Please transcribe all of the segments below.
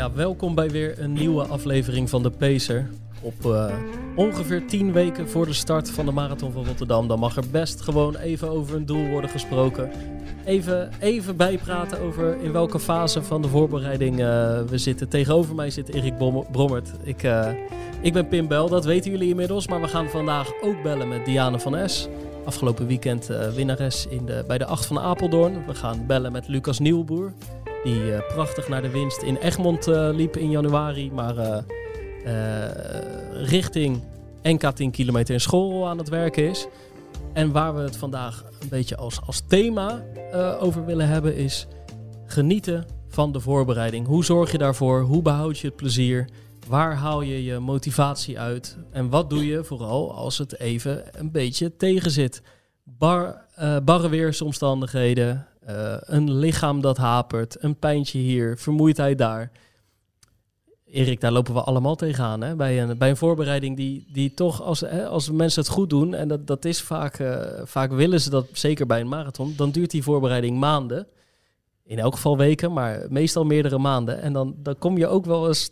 Ja, welkom bij weer een nieuwe aflevering van de Pacer. Op eh, ongeveer 10 weken voor de start van de Marathon van Rotterdam. Dan mag er best gewoon even over een doel worden gesproken. Even, even bijpraten over in welke fase van de voorbereiding eh, we zitten. Tegenover mij zit Erik Brom- Brommert. Ik, eh, ik ben Pim Bel, dat weten jullie inmiddels. Maar we gaan vandaag ook bellen met Diane van S. Afgelopen weekend winnares in de, bij de 8 van Apeldoorn. We gaan bellen met Lucas Nieuwboer. Die eh, prachtig naar de winst in Egmond eh, liep in januari. Maar eh, richting NK 10 kilometer in school aan het werken is. En waar we het vandaag een beetje als, als thema over willen hebben is genieten van de voorbereiding. Hoe zorg je daarvoor? Hoe behoud je het plezier? Waar haal je je motivatie uit? En wat doe je vooral als het even een beetje tegenzit? Bar, eh, barre weersomstandigheden, eh, een lichaam dat hapert, een pijntje hier, vermoeidheid daar. Erik, daar lopen we allemaal tegenaan. Hè? Bij, een, bij een voorbereiding die, die toch, als, hè, als mensen het goed doen, en dat, dat is vaak, eh, vaak willen ze dat, zeker bij een marathon, dan duurt die voorbereiding maanden. In elk geval weken, maar meestal meerdere maanden. En dan, dan kom je ook wel eens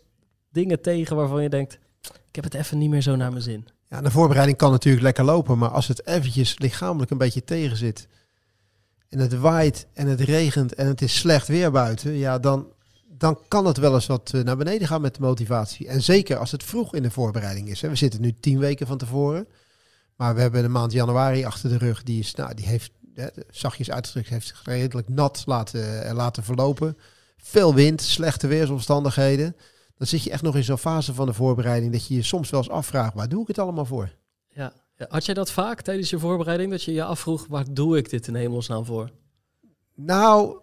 dingen tegen waarvan je denkt, ik heb het even niet meer zo naar mijn zin. Ja, de voorbereiding kan natuurlijk lekker lopen, maar als het eventjes lichamelijk een beetje tegen zit en het waait en het regent en het is slecht weer buiten, ja, dan, dan kan het wel eens wat eh, naar beneden gaan met de motivatie. En zeker als het vroeg in de voorbereiding is. Hè. We zitten nu tien weken van tevoren, maar we hebben de maand januari achter de rug. Die is, nou, die heeft, hè, zachtjes uitgedrukt, heeft zich redelijk nat laten, eh, laten verlopen. Veel wind, slechte weersomstandigheden. Dan zit je echt nog in zo'n fase van de voorbereiding dat je je soms wel eens afvraagt, waar doe ik het allemaal voor? Ja. Ja, Had jij dat vaak tijdens je voorbereiding, dat je je afvroeg, waar doe ik dit in hemelsnaam voor? Nou,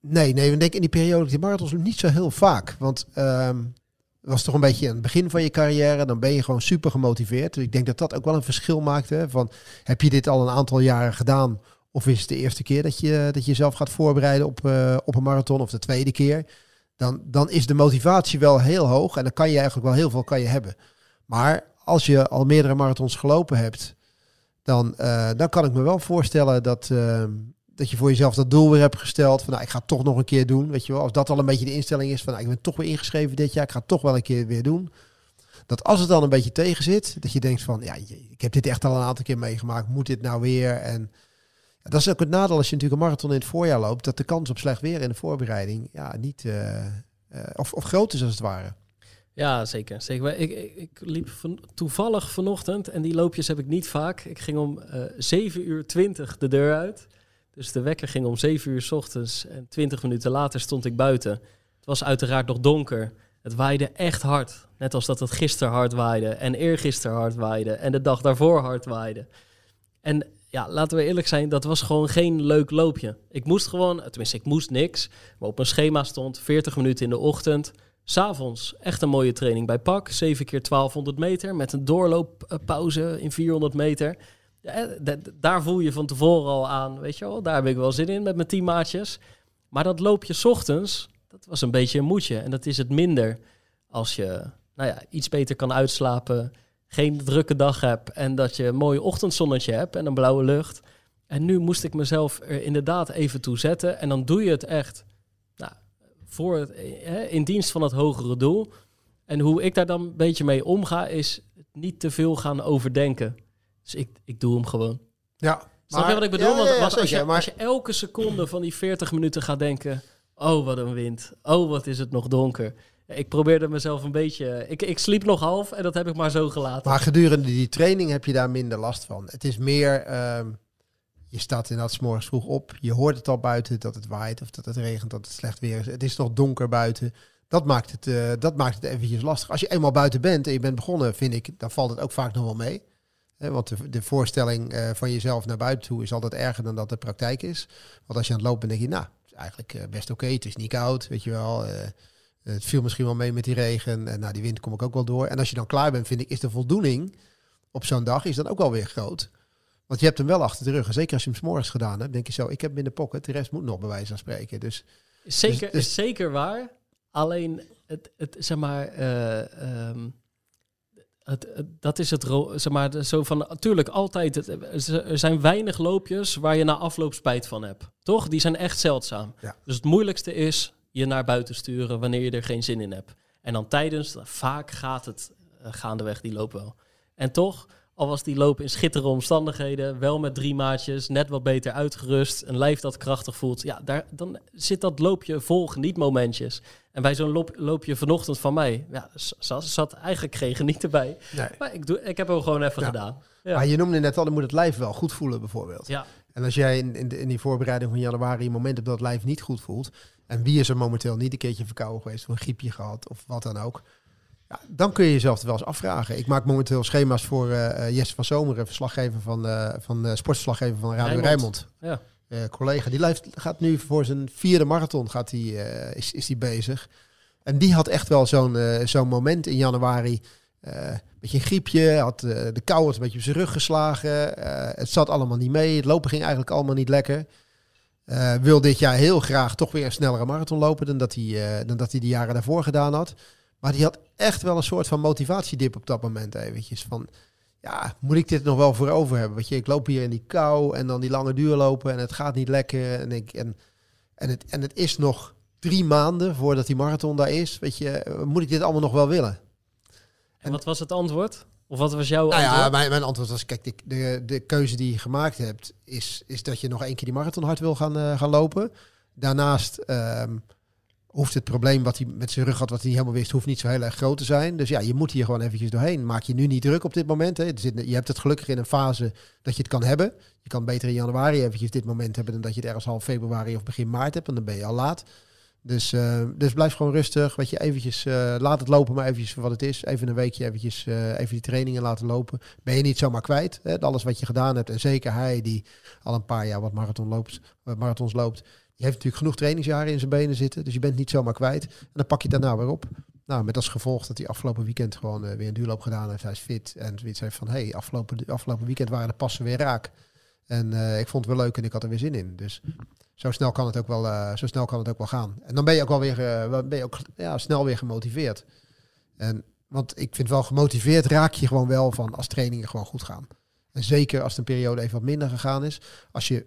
nee, nee. Ik denk in die periode, die marathons niet zo heel vaak. Want het was toch een beetje aan het begin van je carrière. Dan ben je gewoon super gemotiveerd. Dus ik denk dat dat ook wel een verschil maakt. Hè? Van, heb je dit al een aantal jaren gedaan? Of is het de eerste keer dat je, dat je jezelf gaat voorbereiden op, eh, op een marathon? Of de tweede keer? Dan, dan is de motivatie wel heel hoog. En dan kan je eigenlijk wel heel veel kan je hebben. Maar als je al meerdere marathons gelopen hebt... dan, eh, dan kan ik me wel voorstellen dat... ehm, dat je voor jezelf dat doel weer hebt gesteld. Van nou, ik ga het toch nog een keer doen. Weet je wel, als dat al een beetje de instelling is van nou, ik ben toch weer ingeschreven dit jaar. Ik ga het toch wel een keer weer doen. Dat als het dan een beetje tegen zit, dat je denkt van ja, ik heb dit echt al een aantal keer meegemaakt. Moet dit nou weer? En dat is ook het nadeel als je natuurlijk een marathon in het voorjaar loopt. Dat de kans op slecht weer in de voorbereiding ja, niet eh, eh, of, of groot is als het ware. Ja, zeker. zeker. Ik, ik, liep toevallig vanochtend, en die loopjes heb ik niet vaak. Ik ging om eh 7 uur 20 de deur uit. Dus de wekker ging om 7 uur s ochtends en 20 minuten later stond ik buiten. Het was uiteraard nog donker. Het waaide echt hard. Net als dat het gisteren hard waaide en eergisteren hard waaide en de dag daarvoor hard waaide. En ja, laten we eerlijk zijn, dat was gewoon geen leuk loopje. Ik moest gewoon, tenminste ik moest niks, maar op mijn schema stond 40 minuten in de ochtend, S'avonds echt een mooie training bij PAK. 7 keer 1200 meter met een doorlooppauze in 400 meter. Ja, eh, daar voel je van tevoren al aan, weet je wel. Daar heb ik wel zin in met mijn teammaatjes. Maar dat loopje 's ochtends, dat was een beetje een moedje. En dat is het minder als je nou ja, iets beter kan uitslapen, geen drukke dag hebt... en dat je een mooi ochtendzonnetje hebt en een blauwe lucht. En nu moest ik mezelf er inderdaad even toe zetten. En dan doe je het echt voor het, eh, in dienst van het hogere doel. En hoe ik daar dan een beetje mee omga, is niet te veel gaan overdenken. Dus ik, ik doe hem gewoon. Ja, Snap je wat ik bedoel? Ja, ja, Want, ja, want als, je, maar- als je elke seconde van die 40 minuten gaat denken... Oh, wat een wind. Oh, wat is het nog donker. Ik probeerde mezelf een beetje... Ik, ik sliep nog half en dat heb ik maar zo gelaten. Maar gedurende die training heb je daar minder last van. Het is meer, ehm, je staat inderdaad 's morgens vroeg op. Je hoort het al buiten dat het waait of dat het regent, dat het slecht weer is. Het is nog donker buiten. Dat maakt het, eh, dat maakt het eventjes lastig. Als je eenmaal buiten bent en je bent begonnen, vind ik, dan valt het ook vaak nog wel mee. Want de, de voorstelling eh, van jezelf naar buiten toe is altijd erger dan dat de praktijk is. Want als je aan het lopen bent, denk je, nou, is eigenlijk eh, best oké. Het is niet koud, weet je wel. het viel misschien wel mee met die regen. En nou, die wind kom ik ook wel door. En als je dan klaar bent, vind ik, is de voldoening op zo'n dag is dan ook wel weer groot. Want je hebt hem wel achter de rug. En zeker als je hem 's morgens gedaan hebt, denk je zo, ik heb hem in de pocket. De rest moet nog bij wijze van spreken. Dus Zeker, Dus- dus- is zeker waar. Alleen, het, het, zeg maar, eh, ehm, het, het- dat is het, zeg maar, zo van, natuurlijk altijd, het, er zijn weinig loopjes waar je na afloop spijt van hebt. Toch? Die zijn echt zeldzaam. Ja. Dus het moeilijkste is je naar buiten sturen wanneer je er geen zin in hebt. En dan tijdens, vaak gaat het eh, gaandeweg die loop wel. En toch, al was die loop in schitterende omstandigheden, wel met drie maatjes, net wat beter uitgerust, een lijf dat krachtig voelt, ja, daar, dan zit dat loopje vol genietmomentjes. En bij zo'n loop, loopje vanochtend van mij, ja, zat, eigenlijk geen genieten bij. nee. Maar ik, doe, ik heb hem gewoon even Ja. gedaan. Ja. Maar je noemde net al, dan moet het lijf wel goed voelen bijvoorbeeld. Ja. En als jij in, in, de- in die voorbereiding van januari een moment hebt dat het lijf niet goed voelt. En wie is er momenteel niet een keertje verkouden geweest of een griepje gehad of wat dan ook. Ja, dan kun je jezelf wel eens afvragen. Ik maak momenteel schema's voor eh, eh, Jesse van Zomeren, verslaggever van, eh van sportverslaggever van Radio Rijnmond. Ja. Collega, die lijft, gaat nu voor zijn vierde marathon gaat die, is, is die bezig. En die had echt wel zo'n zo'n moment in januari. Een beetje een griepje, had de kou had een beetje op zijn rug geslagen. het zat allemaal niet mee. Het lopen ging eigenlijk allemaal niet lekker. Wil dit jaar heel graag toch weer een snellere marathon lopen dan dat, hij, dan dat hij de jaren daarvoor gedaan had. Maar die had echt wel een soort van motivatiedip op dat moment eventjes. Van, ja, moet ik dit nog wel voor over hebben? Weet je, ik loop hier in die kou en dan die lange duur lopen en het gaat niet lekker. En, ik, en, en, het, en het is nog drie maanden voordat die marathon daar is. Weet je, moet ik dit allemaal nog wel willen? En wat was het antwoord? Of wat was jouw Nou ja, antwoord? mijn, mijn antwoord was, kijk, de, de, de keuze die je gemaakt hebt, is, is dat je nog één keer die marathon hard wil gaan, eh, gaan lopen. Daarnaast ehm, hoeft het probleem wat hij met zijn rug had, wat hij niet helemaal wist, hoeft niet zo heel erg groot te zijn. Dus ja, je moet hier gewoon eventjes doorheen. Maak je nu niet druk op dit moment. Hè. Je hebt het gelukkig in een fase dat je het kan hebben. Je kan beter in januari eventjes dit moment hebben dan dat je het ergens half februari of begin maart hebt. En dan ben je al laat. Dus, eh, dus blijf gewoon rustig. Weet je, eventjes, eh, laat het lopen maar eventjes wat het is. Even een weekje eventjes, eh, even die trainingen laten lopen. Ben je niet zomaar kwijt. Hè? Alles wat je gedaan hebt. En zeker hij die al een paar jaar wat marathon loopt, marathons loopt. Heeft natuurlijk genoeg trainingsjaren in zijn benen zitten. Dus je bent niet zomaar kwijt. En dan pak je daarna weer op. Nou, met als gevolg dat hij afgelopen weekend gewoon eh, weer een duurloop gedaan heeft. Hij is fit en zoiets heeft van... hey, afgelopen, afgelopen weekend waren de passen weer raak. En eh, ik vond het wel leuk en ik had er weer zin in. Dus zo snel kan het ook wel, eh, zo snel kan het ook wel gaan. En dan ben je ook wel weer ben je ook, ja, snel weer gemotiveerd. En, want ik vind wel gemotiveerd raak je gewoon wel van als trainingen gewoon goed gaan. En zeker als de periode even wat minder gegaan is. Als je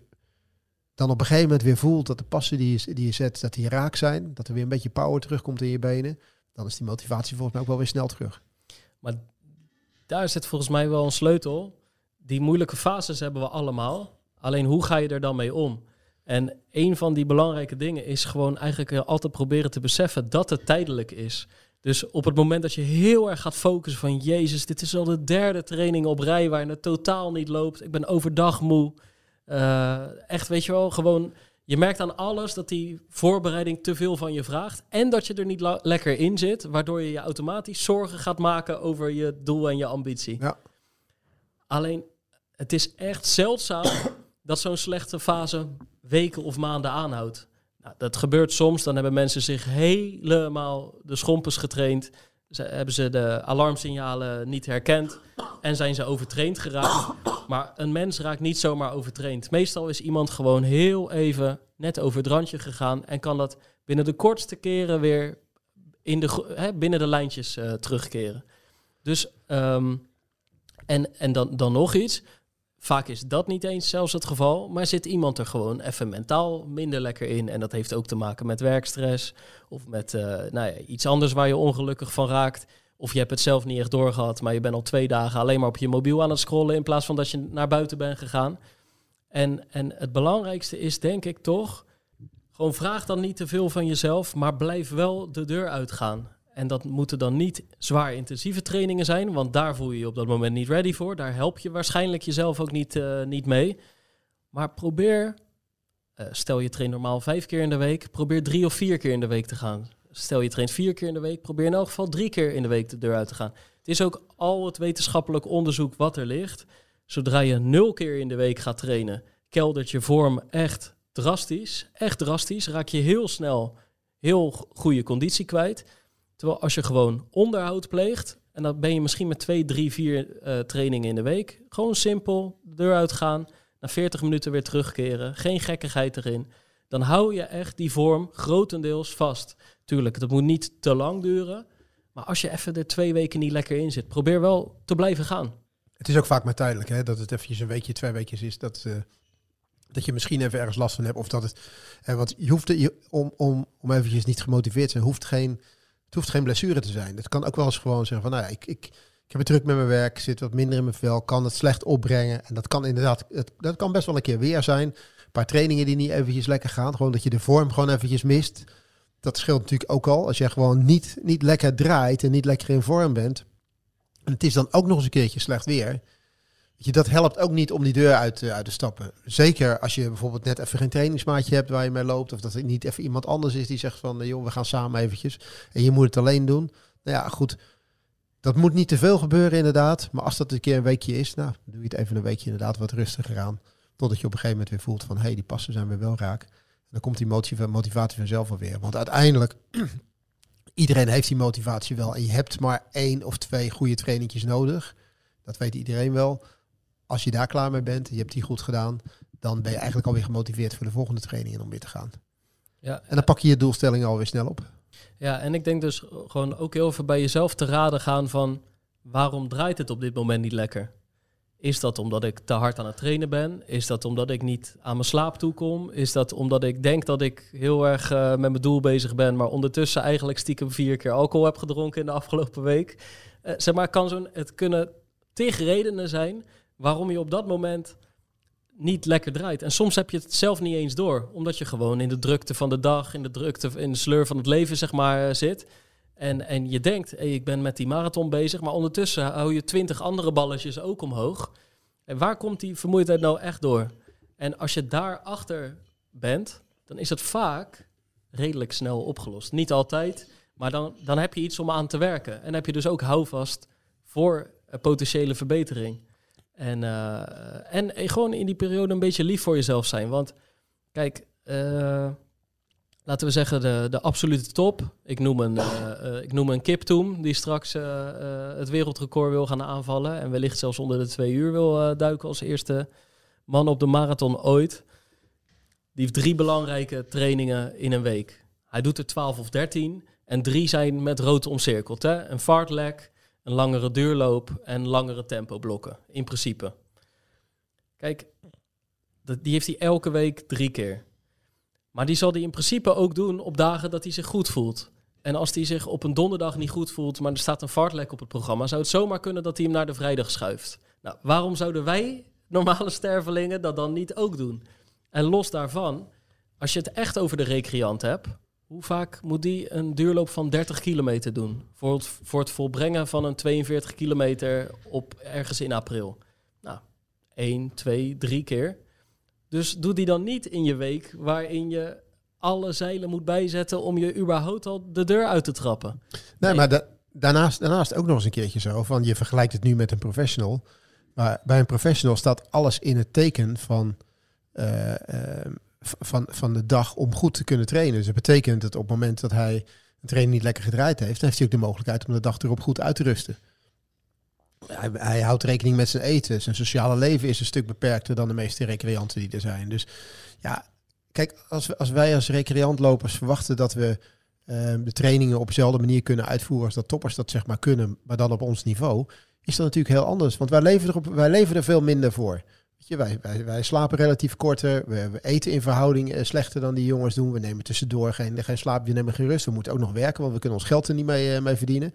dan op een gegeven moment weer voelt dat de passen die je, die je zet, dat die raak zijn. Dat er weer een beetje power terugkomt in je benen. Dan is die motivatie volgens mij ook wel weer snel terug. Maar daar zit volgens mij wel een sleutel. Die moeilijke fases hebben we allemaal. Alleen hoe ga je er dan mee om? En een van die belangrijke dingen is gewoon eigenlijk altijd proberen te beseffen dat het tijdelijk is. Dus op het moment dat je heel erg gaat focussen van Jezus, dit is al de derde training op rij waarin het totaal niet loopt. Ik ben overdag moe. Eh, echt, weet je wel, gewoon je merkt aan alles dat die voorbereiding te veel van je vraagt. En dat je er niet lekker in zit. Waardoor je je automatisch zorgen gaat maken over je doel en je ambitie. Ja. Alleen, het is echt zeldzaam dat zo'n slechte fase weken of maanden aanhoudt. Nou, dat gebeurt soms. Dan hebben mensen zich helemaal de schompers getraind. Ze, hebben ze de alarmsignalen niet herkend. En zijn ze overtraind geraakt. Maar een mens raakt niet zomaar overtraind. Meestal is iemand gewoon heel even net over het randje gegaan. En kan dat binnen de kortste keren weer in de, hè, binnen de lijntjes eh, terugkeren. Dus, ehm, en, en dan, dan nog iets. Vaak is dat niet eens zelfs het geval, maar zit iemand er gewoon even mentaal minder lekker in. En dat heeft ook te maken met werkstress of met eh, nou ja, iets anders waar je ongelukkig van raakt. Of je hebt het zelf niet echt doorgehad, maar je bent al twee dagen alleen maar op je mobiel aan het scrollen in plaats van dat je naar buiten bent gegaan. En, en het belangrijkste is denk ik toch, gewoon vraag dan niet te veel van jezelf, maar blijf wel de deur uitgaan. En dat moeten dan niet zwaar intensieve trainingen zijn, want daar voel je je op dat moment niet ready voor. Daar help je waarschijnlijk jezelf ook niet, eh, niet mee. Maar probeer, eh, stel je traint normaal vijf keer in de week, probeer drie of vier keer in de week te gaan. Stel je traint vier keer in de week, probeer in elk geval drie keer in de week de deur uit te gaan. Het is ook al het wetenschappelijk onderzoek wat er ligt. Zodra je nul keer in de week gaat trainen, keldert je vorm echt drastisch. Echt drastisch. Raak je heel snel heel goede conditie kwijt. Terwijl als je gewoon onderhoud pleegt, en dan ben je misschien met twee, drie, vier eh, trainingen in de week, gewoon simpel, de deur uitgaan, na 40 minuten weer terugkeren, geen gekkigheid erin, dan hou je echt die vorm grotendeels vast. Tuurlijk, dat moet niet te lang duren, maar als je even er twee weken niet lekker in zit, probeer wel te blijven gaan. Het is ook vaak maar tijdelijk, hè? dat het eventjes een weekje, twee weekjes is. Dat, eh, dat je misschien even ergens last van hebt. Of dat het, eh, want je hoeft om, om, om eventjes niet gemotiveerd te zijn, hoeft geen, het hoeft geen blessure te zijn. Het kan ook wel eens gewoon zeggen van, nou ja, ik, ik, ik heb het druk met mijn werk, zit wat minder in mijn vel, kan het slecht opbrengen. En dat kan inderdaad, het, dat kan best wel een keer weer zijn. Een paar trainingen die niet eventjes lekker gaan, gewoon dat je de vorm gewoon eventjes mist. Dat scheelt natuurlijk ook al. Als je gewoon niet, niet lekker draait en niet lekker in vorm bent. En het is dan ook nog eens een keertje slecht weer. Je, dat helpt ook niet om die deur uit, eh, uit te stappen. Zeker als je bijvoorbeeld net even geen trainingsmaatje hebt waar je mee loopt. Of dat er niet even iemand anders is die zegt van, eh, joh, we gaan samen eventjes. En je moet het alleen doen. Nou ja, goed. Dat moet niet te veel gebeuren inderdaad. Maar als dat een keer een weekje is, nou, doe je het even een weekje inderdaad wat rustiger aan. Totdat je op een gegeven moment weer voelt van, hé, hey, die passen zijn weer wel raak. En dan komt die motiva- motivatie vanzelf wel weer. Want uiteindelijk, iedereen heeft die motivatie wel. En je hebt maar één of twee goede trainingjes nodig. Dat weet iedereen wel. Als je daar klaar mee bent, je hebt die goed gedaan, dan ben je eigenlijk alweer gemotiveerd voor de volgende trainingen om weer te gaan. Ja, En dan pak je je doelstellingen alweer snel op. Ja, en ik denk dus gewoon ook heel veel bij jezelf te raden gaan van waarom draait het op dit moment niet lekker? Is dat omdat ik te hard aan het trainen ben? Is dat omdat ik niet aan mijn slaap toekom? Is dat omdat ik denk dat ik heel erg eh, met mijn doel bezig ben, maar ondertussen eigenlijk stiekem vier keer alcohol heb gedronken in de afgelopen week? Eh, zeg maar, kan zo'n, het kunnen tig redenen zijn waarom je op dat moment niet lekker draait. En soms heb je het zelf niet eens door, omdat je gewoon in de drukte van de dag, in de drukte, in de sleur van het leven, zeg maar, eh, zit. En, en je denkt, ik ben met die marathon bezig, maar ondertussen hou je twintig andere balletjes ook omhoog. En waar komt die vermoeidheid nou echt door? En als je daarachter bent, dan is het vaak redelijk snel opgelost. Niet altijd, maar dan, dan heb je iets om aan te werken. En heb je dus ook houvast voor eh, potentiële verbetering. En, eh, en eh, gewoon in die periode een beetje lief voor jezelf zijn. Want kijk, eh, laten we zeggen de, de absolute top. Ik noem een, eh, ik noem een Kiptoom die straks het wereldrecord wil gaan aanvallen. En wellicht zelfs onder de twee uur wil duiken als eerste man op de marathon ooit. Die heeft drie belangrijke trainingen in een week. Hij doet er 12 of 13 en drie zijn met rood omcirkeld. Hè? Een fartlek, een langere duurloop en langere tempoblokken, in principe. Kijk, die heeft hij elke week drie keer. Maar die zal hij in principe ook doen op dagen dat hij zich goed voelt. En als hij zich op een donderdag niet goed voelt, maar er staat een fartlek op het programma, zou het zomaar kunnen dat hij hem naar de vrijdag schuift. Nou, waarom zouden wij, normale stervelingen, dat dan niet ook doen? En los daarvan, als je het echt over de recreant hebt, hoe vaak moet die een duurloop van 30 kilometer doen? Voor het, voor het volbrengen van een 42 kilometer op ergens in april. Nou, één, twee, drie keer. Dus doe die dan niet in je week waarin je alle zeilen moet bijzetten om je überhaupt al de deur uit te trappen. Nee, Nee. maar da- daarnaast, daarnaast ook nog eens een keertje zo. Van je vergelijkt het nu met een professional. Maar bij een professional staat alles in het teken van, eh, eh, v- van, van de dag om goed te kunnen trainen. Dus dat betekent dat op het moment dat hij een training niet lekker gedraaid heeft, heeft hij ook de mogelijkheid om de dag erop goed uit te rusten. Hij, hij houdt rekening met zijn eten. Zijn sociale leven is een stuk beperkter dan de meeste recreanten die er zijn. Dus ja, kijk, als, als wij als recreantlopers verwachten dat we eh, de trainingen op dezelfde manier kunnen uitvoeren als dat toppers dat zeg maar kunnen, maar dan op ons niveau, is dat natuurlijk heel anders. Want wij leven er, op, wij leven er veel minder voor. Weet je, wij, wij, wij slapen relatief korter, we, we eten in verhouding eh, slechter dan die jongens doen. We nemen tussendoor geen, geen slaap, we nemen geen rust. We moeten ook nog werken, want we kunnen ons geld er niet mee, eh, mee verdienen.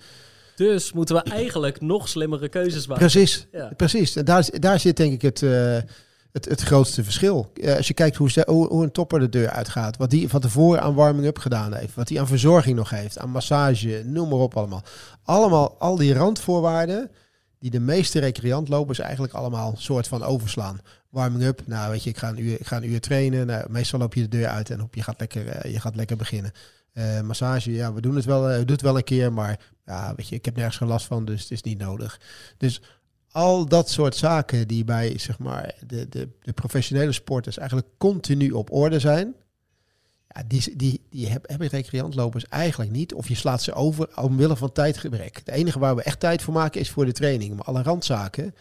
Dus moeten we eigenlijk nog slimmere keuzes maken. Precies, Ja. precies. En daar, daar zit denk ik het, eh, het, het grootste verschil. Als je kijkt hoe, ze, hoe, hoe een topper de deur uitgaat, wat die van tevoren aan warming-up gedaan heeft, wat hij aan verzorging nog heeft, aan massage, noem maar op allemaal. Allemaal, al die randvoorwaarden die de meeste recreantlopers eigenlijk allemaal soort van overslaan. Warming-up, nou weet je, ik ga een uur, ik ga een uur trainen. Nou, meestal loop je de deur uit en op, je, gaat lekker, eh, je gaat lekker beginnen. Eh, massage, ja, we doen het wel, eh, we doen het wel een keer, maar ja, weet je, ik heb nergens geen last van, dus het is niet nodig. Dus al dat soort zaken die bij zeg maar, de, de, de professionele sporters eigenlijk continu op orde zijn. Die, die, heb- hebben recreantlopers eigenlijk niet. Of je slaat ze over omwille van tijdgebrek. Het enige waar we echt tijd voor maken is voor de training. Maar alle randzaken,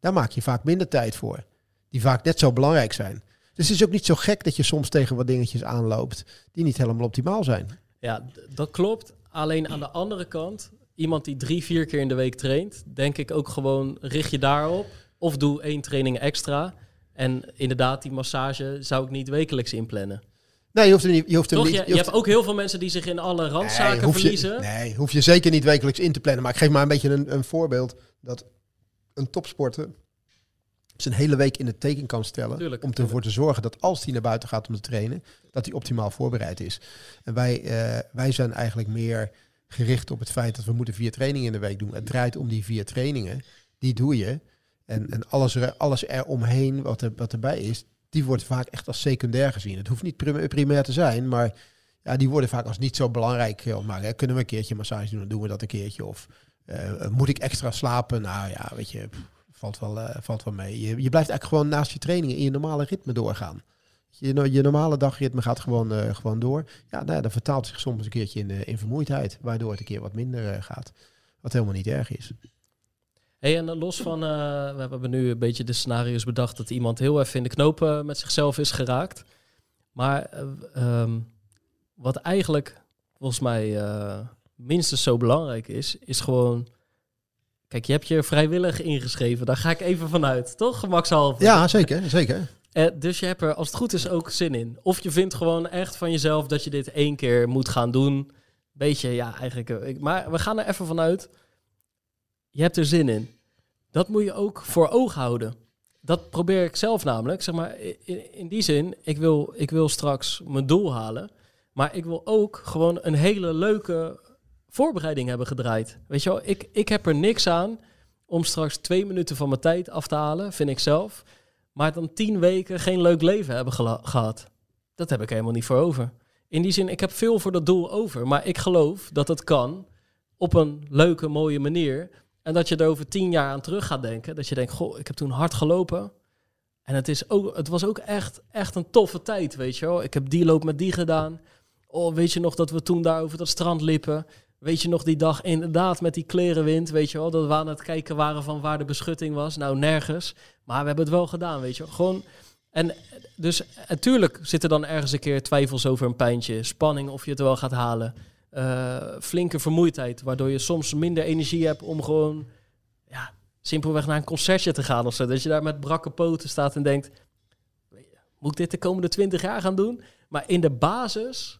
daar maak je vaak minder tijd voor. Die vaak net zo belangrijk zijn. Dus het is ook niet zo gek dat je soms tegen wat dingetjes aanloopt die niet helemaal optimaal zijn. Ja, dat klopt. Alleen aan de andere kant, iemand die drie, vier keer in de week traint, denk ik ook gewoon richt je daarop. Of doe één training extra. En inderdaad, die massage zou ik niet wekelijks inplannen. Nee, je hoeft hem niet. Je hoeft hem Toch? niet Je, je hoeft- hebt ook heel veel mensen die zich in alle randzaken nee, hoef je, verliezen. nee, hoef je zeker niet wekelijks in te plannen. Maar ik geef maar een beetje een, een voorbeeld dat een topsporter zijn hele week in het teken kan stellen. Tuurlijk, om ervoor te zorgen dat als hij naar buiten gaat om te trainen, dat hij optimaal voorbereid is. En wij, eh, wij zijn eigenlijk meer gericht op het feit dat we moeten vier trainingen in de week doen. Het draait om die vier trainingen. Die doe je. En, en alles, er, alles eromheen wat, er, wat erbij is, die wordt vaak echt als secundair gezien. Het hoeft niet prim- primair te zijn, maar ja, die worden vaak als niet zo belangrijk ontmaakt. Hè. Kunnen we een keertje massage doen, dan doen we dat een keertje. Of eh, moet ik extra slapen? Nou ja, weet je, valt wel, eh, valt wel mee. Je, je blijft eigenlijk gewoon naast je trainingen in je normale ritme doorgaan. Je, je normale dagritme gaat gewoon, eh, gewoon door. Ja, nou, ja, dat vertaalt zich soms een keertje in, in vermoeidheid, waardoor het een keer wat minder gaat. Wat helemaal niet erg is. Hey, en los van, eh, we hebben nu een beetje de scenario's bedacht dat iemand heel even in de knopen met zichzelf is geraakt. Maar eh, ehm, wat eigenlijk volgens mij eh, minstens zo belangrijk is, is gewoon. Kijk, je hebt je vrijwillig ingeschreven. Daar ga ik even vanuit, toch? Gemakshalve. Ja, zeker, zeker. Eh, dus je hebt er, als het goed is, ook zin in. Of je vindt gewoon echt van jezelf dat je dit één keer moet gaan doen. Beetje, ja, eigenlijk. eh, maar we gaan er even vanuit. Je hebt er zin in. Dat moet je ook voor ogen houden. Dat probeer ik zelf namelijk. Zeg maar, in, die zin, ik wil, ik wil straks mijn doel halen. Maar ik wil ook gewoon een hele leuke voorbereiding hebben gedraaid. Weet je wel, ik, ik heb er niks aan om straks twee minuten van mijn tijd af te halen, vind ik zelf. Maar dan tien weken geen leuk leven hebben gehad. Dat heb ik helemaal niet voor over. In die zin, ik heb veel voor dat doel over. Maar ik geloof dat het kan op een leuke, mooie manier. En dat je er over tien jaar aan terug gaat denken. Dat je denkt, goh, ik heb toen hard gelopen. En het, is ook, het was ook echt, echt een toffe tijd, weet je wel. Ik heb die loop met die gedaan. Oh, weet je nog dat we toen daar over dat strand liepen? Weet je nog die dag inderdaad met die klerenwind, weet je wel? Dat we aan het kijken waren van waar de beschutting was. Nou, nergens. Maar we hebben het wel gedaan, weet je wel. Gewoon... En dus natuurlijk zitten dan ergens een keer twijfels over een pijntje. Spanning of je het wel gaat halen. Eh, flinke vermoeidheid, waardoor je soms minder energie hebt om gewoon... Ja, simpelweg naar een concertje te gaan of zo. Dat je daar met brakke poten staat en denkt... Moet ik dit de komende twintig jaar gaan doen? Maar in de basis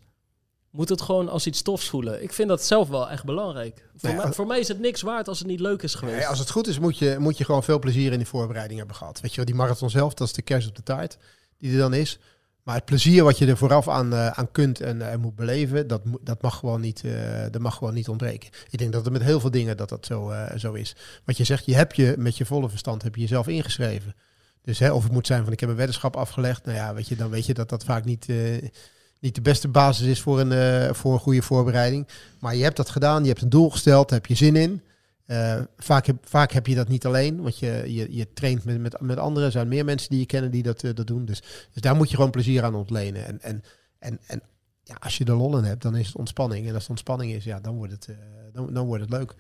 moet het gewoon als iets tofs voelen. Ik vind dat zelf wel echt belangrijk. Voor, Nee, mij, als- voor mij is het niks waard als het niet leuk is geweest. Nee, als het goed is, moet je, moet je gewoon veel plezier in die voorbereiding hebben gehad. Weet je wel, die marathon zelf, dat is de kerst op de taart die er dan is. Maar het plezier wat je er vooraf aan, eh, aan kunt en eh, moet beleven, dat, dat, mag gewoon niet, eh, dat mag gewoon niet ontbreken. Ik denk dat het met heel veel dingen dat dat zo, zo is. Wat je zegt, je hebt je met je volle verstand heb je jezelf ingeschreven. Dus hè, of het moet zijn van ik heb een weddenschap afgelegd. Nou ja, weet je, dan weet je dat dat vaak niet, niet de beste basis is voor een, voor een goede voorbereiding. Maar je hebt dat gedaan, je hebt een doel gesteld, daar heb je zin in. Eh, vaak, heb, vaak heb je dat niet alleen, want je, je, je traint met, met, met anderen. Er zijn meer mensen die je kennen die dat, eh, dat doen. Dus, dus daar moet je gewoon plezier aan ontlenen. En, en, en, en ja, als je er lol in hebt, dan is het ontspanning. En als het ontspanning is, ja, dan wordt het, eh, dan, dan wordt het leuk.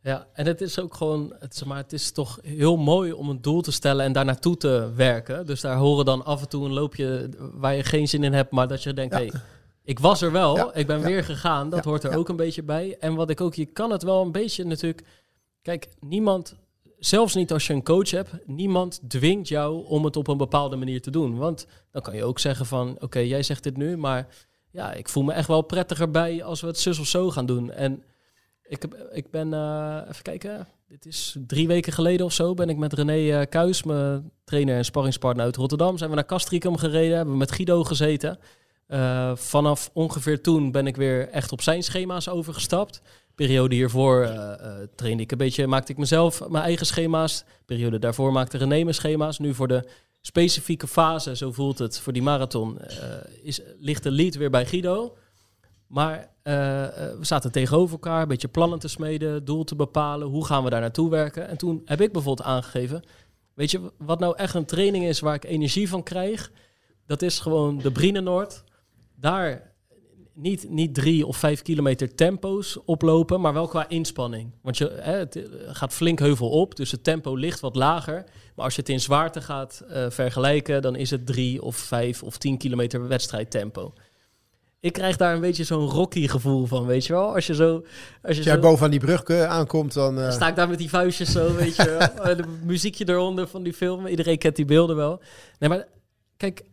Ja, en het is ook gewoon, het, zeg maar, het is toch heel mooi om een doel te stellen en daar naartoe te werken. Dus daar horen dan af en toe een loopje waar je geen zin in hebt, maar dat je denkt, Ja. hey, ik was er wel, Ja, ik ben ja. weer gegaan. Dat hoort er ook een beetje bij. En wat ik ook, je kan het wel een beetje natuurlijk, kijk, niemand, zelfs niet als je een coach hebt, niemand dwingt jou om het op een bepaalde manier te doen. Want dan kan je ook zeggen van, oké, jij zegt dit nu, maar ja, ik voel me echt wel prettiger bij als we het zus of zo gaan doen. En ik, heb, ik ben, eh, even kijken, dit is drie weken geleden of zo, ben ik met René Kuis, mijn trainer en sparringspartner uit Rotterdam, zijn we naar Castricum gereden, hebben we met Guido gezeten. Eh, vanaf ongeveer toen ben ik weer echt op zijn schema's overgestapt. Periode hiervoor eh, trainde ik een beetje, maakte ik mezelf mijn eigen schema's. Periode daarvoor maakte René mijn schema's. Nu voor de specifieke fase, zo voelt het, voor die marathon, eh, is, ligt de lead weer bij Guido. Maar we zaten tegenover elkaar, een beetje plannen te smeden, doel te bepalen, hoe gaan we daar naartoe werken. En toen heb ik bijvoorbeeld aangegeven, weet je wat nou echt een training is waar ik energie van krijg? Dat is gewoon de Brienenoord, daar niet, niet drie of vijf kilometer tempo's oplopen, maar wel qua inspanning. Want je, hè, het eh, gaat flink heuvel op, dus het tempo ligt wat lager. Maar als je het in zwaarte gaat eh, vergelijken, dan is het drie of vijf of tien kilometer wedstrijdtempo. Ik krijg daar een beetje zo'n Rocky gevoel van, weet je wel? Als je zo... Als je Als jij zo bovenaan die brug eh, aankomt, dan... sta ik daar met die vuistjes zo, weet je wel. De muziekje eronder van die film. Iedereen kent die beelden wel. Nee, maar kijk,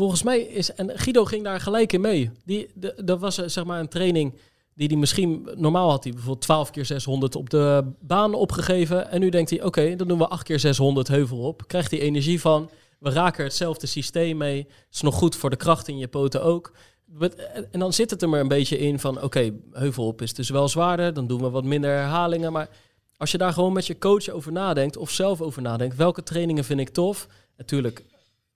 volgens mij is... En Guido ging daar gelijk in mee. Die, de, dat was eh, zeg maar een training die hij misschien... Normaal had hij bijvoorbeeld 12 keer 600 op de baan opgegeven. En nu denkt hij, oké, dan doen we 8 keer 600 heuvel op. Krijgt hij energie van... We raken hetzelfde systeem mee. Is nog goed voor de kracht in je poten ook. Wat- En dan zit het er maar een beetje in van... Oké, heuvel op is dus wel zwaarder. Dan doen we wat minder herhalingen. Maar als je daar gewoon met je coach over nadenkt... of zelf over nadenkt... welke trainingen vind ik tof? Natuurlijk,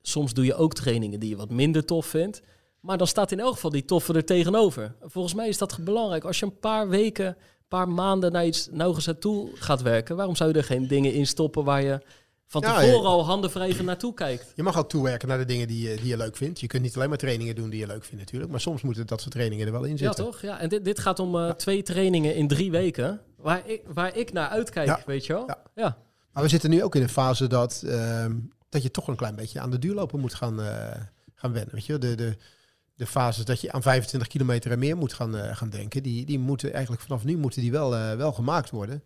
soms doe je ook trainingen die je wat minder tof vindt. Maar dan staat in elk geval die toffe er tegenover. Volgens mij is dat belangrijk. Als je een paar weken, een paar maanden naar iets nauwgezet toe gaat werken... waarom zou je er geen dingen in stoppen waar je van Ja, tevoren ja. al handen wrijven naartoe kijkt? Je mag ook toewerken naar de dingen die je, die je leuk vindt. Je kunt niet alleen maar trainingen doen die je leuk vindt natuurlijk. Maar soms moeten dat soort trainingen er wel in Ja, zitten. toch? Ja, en dit, dit gaat om eh, twee trainingen in drie weken. Waar ik, waar ik naar uitkijk, Ja. weet je wel? Ja. ja. Maar we zitten nu ook in een fase dat, ehm, dat je toch een klein beetje aan de duurlopen moet gaan, eh, gaan wennen. Weet je? De, de, de fases dat je aan 25 kilometer en meer moet gaan, eh, gaan denken, die, die moeten eigenlijk vanaf nu moeten die wel, eh, wel gemaakt worden.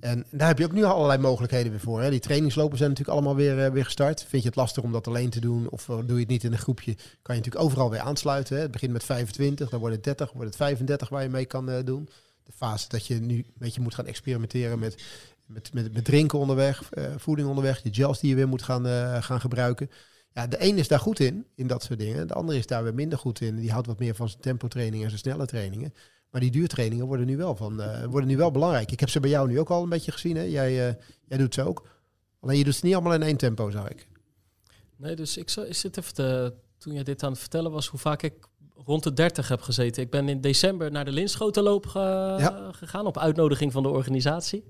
En daar heb je ook nu allerlei mogelijkheden weer voor. Hè. Die trainingslopen zijn natuurlijk allemaal weer, weer gestart. Vind je het lastig om dat alleen te doen of doe je het niet in een groepje, kan je natuurlijk overal weer aansluiten. Hè. Het begint met 25, dan wordt het 30, dan wordt het 35 waar je mee kan doen. De fase dat je nu een beetje moet gaan experimenteren met met, met, met drinken onderweg, eh, voeding onderweg, de gels die je weer moet gaan, eh, gaan gebruiken. Ja, de een is daar goed in, in dat soort dingen. De andere is daar weer minder goed in. Die houdt wat meer van zijn tempotrainingen en zijn snelle trainingen. Maar die duurtrainingen worden nu wel, van, eh, worden nu wel belangrijk. Ik heb ze bij jou nu ook al een beetje gezien. Hè? Jij, jij doet ze ook. Alleen je doet ze niet allemaal in één tempo, zag ik. Nee, dus ik, zo- ik zit even toen je dit aan het vertellen was, hoe vaak ik rond de 30 heb gezeten. Ik ben in december naar de Linschotenloop ge- Ja. gegaan op uitnodiging van de organisatie.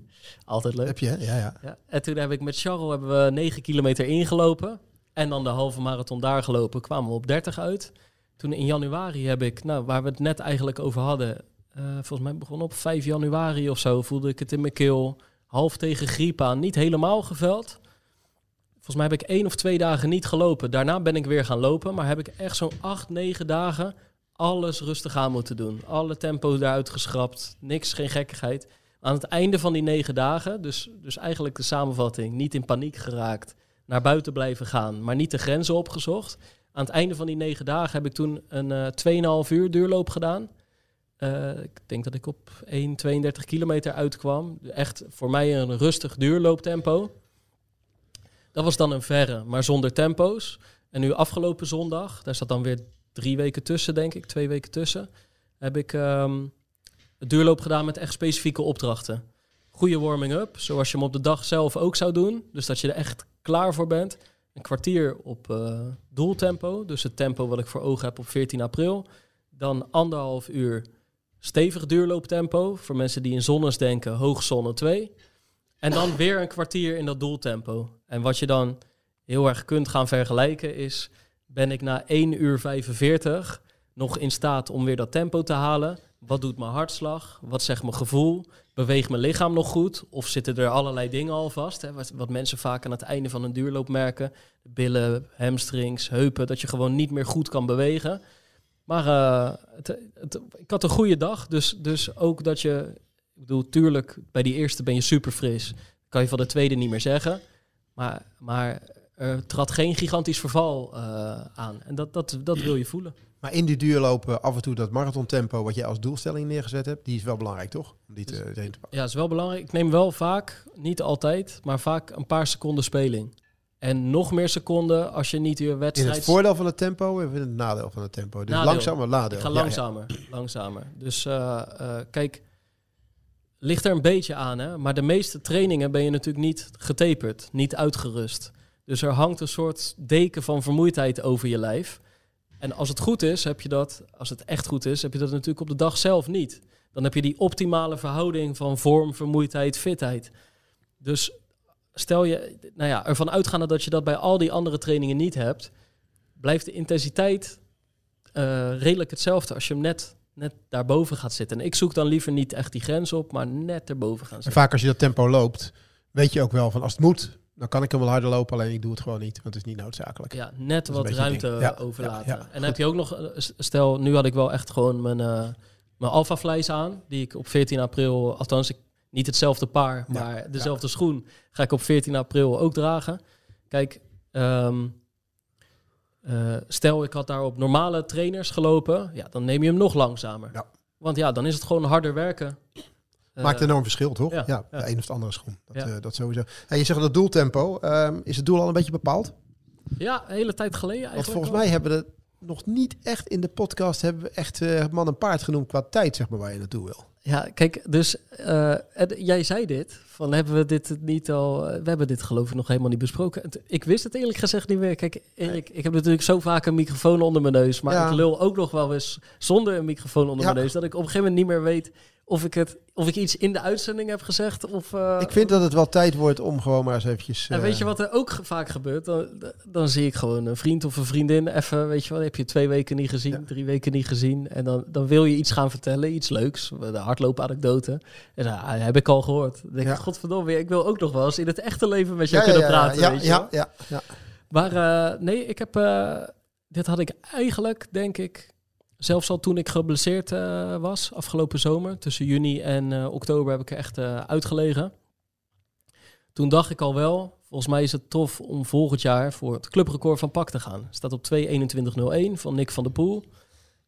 Altijd leuk. Heb je? Ja, ja. Ja, en toen heb ik met Charles hebben we 9 kilometer ingelopen. En dan de halve marathon daar gelopen. Kwamen we op 30 uit. Toen in januari heb ik, nou, waar we het net eigenlijk over hadden. eh, volgens mij begon op 5 januari of zo. Voelde ik het in mijn keel. Half tegen griep aan. Niet helemaal geveld. Volgens mij heb ik één of twee dagen niet gelopen. Daarna ben ik weer gaan lopen. Maar heb ik echt zo'n 8, 9 dagen alles rustig aan moeten doen. Alle tempo eruit geschrapt. Niks, geen gekkigheid. Aan het einde van die negen dagen, dus, dus eigenlijk de samenvatting, niet in paniek geraakt, naar buiten blijven gaan, maar niet de grenzen opgezocht. Aan het einde van die negen dagen heb ik toen een eh 2,5 uur duurloop gedaan. Eh, ik denk dat ik op 1,32 kilometer uitkwam. Echt voor mij een rustig duurlooptempo. Dat was dan een verre, maar zonder tempo's. En nu afgelopen zondag, daar zat dan weer drie weken tussen, denk ik, twee weken tussen, heb ik ehm, het duurloop gedaan met echt specifieke opdrachten. Goede warming-up, zoals je hem op de dag zelf ook zou doen. Dus dat je er echt klaar voor bent. Een kwartier op eh, doeltempo, dus het tempo wat ik voor ogen heb op 14 april. Dan anderhalf uur stevig duurlooptempo. Voor mensen die in zonnes denken, hoogzonne 2. En dan weer een kwartier in dat doeltempo. En wat je dan heel erg kunt gaan vergelijken is... ben ik na 1 uur 45 nog in staat om weer dat tempo te halen? Wat doet mijn hartslag? Wat zegt mijn gevoel? Beweegt mijn lichaam nog goed? Of zitten er allerlei dingen al vast? Hè? Wat, wat mensen vaak aan het einde van een duurloop merken. Billen, hamstrings, heupen. Dat je gewoon niet meer goed kan bewegen. Maar eh, het, ik had een goede dag. Dus, dus ook dat je... Ik bedoel, tuurlijk, bij die eerste ben je super fris. Kan je van de tweede niet meer zeggen. Maar, maar er trad geen gigantisch verval eh, aan. En dat, dat, dat wil je voelen. Maar in die duurlopen af en toe dat marathontempo wat je als doelstelling neergezet hebt, die is wel belangrijk, toch? Om die te, pakken. Ja, is wel belangrijk. Ik neem wel vaak, niet altijd, maar vaak een paar seconden speling. En nog meer seconden als je niet je In wedstrijd... het voordeel van het tempo en in het nadeel van het tempo. Dus langzamer nadeel. Ik ga Ja, ja. langzamer, langzamer. Dus eh, eh, kijk, ligt er een beetje aan, hè? Maar de meeste trainingen ben je natuurlijk niet getaperd, niet uitgerust. Dus er hangt een soort deken van vermoeidheid over je lijf. En als het goed is, heb je dat, als het echt goed is, heb je dat natuurlijk op de dag zelf niet. Dan heb je die optimale verhouding van vorm, vermoeidheid, fitheid. Dus stel je, nou ja, ervan uitgaande dat je dat bij al die andere trainingen niet hebt, blijft de intensiteit eh, redelijk hetzelfde als je hem net, net daarboven gaat zitten. En ik zoek dan liever niet echt die grens op, maar net erboven gaan En zitten. vaak als je dat tempo loopt, weet je ook wel van als het moet, dan kan ik hem wel harder lopen. Alleen ik doe het gewoon niet, want het is niet noodzakelijk. Ja, net wat ruimte. Ja, overlaten. ja, ja. En dan heb je ook nog, eh, stel, nu had ik wel echt gewoon mijn, eh mijn Alpha Flies aan, die ik op 14 april, althans ik, niet hetzelfde paar, maar dezelfde schoen, ga ik op 14 april ook dragen. Kijk, ehm, eh, stel ik had daar op normale trainers gelopen, ja, dan neem je hem nog langzamer. Ja. Want ja, dan is het gewoon harder werken. Maakt Eh, enorm verschil, toch? ja, Ja, ja. de een of de andere schoen. Dat, eh, dat sowieso. En je zegt dat doeltempo. ehm, is het doel al een beetje bepaald? Ja, een hele tijd geleden Want eigenlijk. volgens mij hebben we nog niet echt in de podcast hebben we echt eh, man en paard genoemd qua tijd, zeg maar, waar je naartoe wil. Ja, kijk, dus eh, jij zei dit, van hebben we dit niet al, eh, we hebben dit geloof ik nog helemaal niet besproken. Ik wist het eerlijk gezegd niet meer. Kijk, Erik, ik heb natuurlijk zo vaak een microfoon onder mijn neus, maar Ja. ik lul ook nog wel eens zonder een microfoon onder Ja. mijn neus, dat ik op een gegeven moment niet meer weet of ik, het, of ik iets in de uitzending heb gezegd. Of, eh, ik vind dat het wel tijd wordt om gewoon maar eens eventjes... en eh, weet je wat er ook vaak gebeurt? Dan, dan zie ik gewoon een vriend of een vriendin even, weet je wat, heb je twee weken niet gezien, Ja. drie weken niet gezien. En dan, dan wil je iets gaan vertellen, iets leuks, de hardloopanekdote. En dan ah, heb ik al gehoord. Dan denk ik, Ja. godverdomme, ik wil ook nog wel eens in het echte leven met je ja, ja, kunnen ja, praten, ja, weet je ja, ja, ja. Maar eh, nee, ik heb, eh, dit had ik eigenlijk, denk ik, zelfs al toen ik geblesseerd eh, was, afgelopen zomer, tussen juni en eh, oktober heb ik er echt eh, uitgelegen. Toen dacht ik al wel, volgens mij is het tof om volgend jaar voor het clubrecord van Pak te gaan. Staat op 2.21.01 van Nick van der Poel.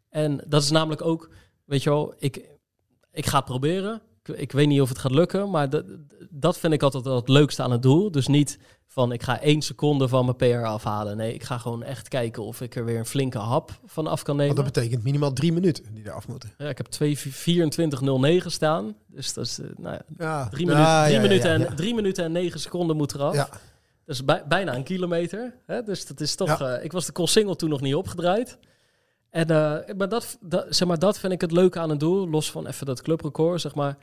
En dat is namelijk ook, weet je wel, ik, ik ga het proberen. Ik, weet niet of het gaat lukken, maar dat, dat vind ik altijd het leukste aan het doel. Dus niet van ik ga één seconde van mijn PR afhalen. Nee, ik ga gewoon echt kijken of ik er weer een flinke hap van af kan nemen. Want dat betekent minimaal drie minuten die eraf moeten. Ja, ik heb 2.24.09 staan. Dus dat is eh, nou ja, drie, minuten, ja, drie, ja, minuten ja, en, drie minuten en negen seconden moet eraf. Ja. Dat is bij- bijna een kilometer. Hè? Dus dat is toch... Eh, ik was de single toen nog niet opgedraaid. En, eh, maar, dat, dat, zeg maar dat vind ik het leuke aan een doel. Los van even dat clubrecord, zeg maar.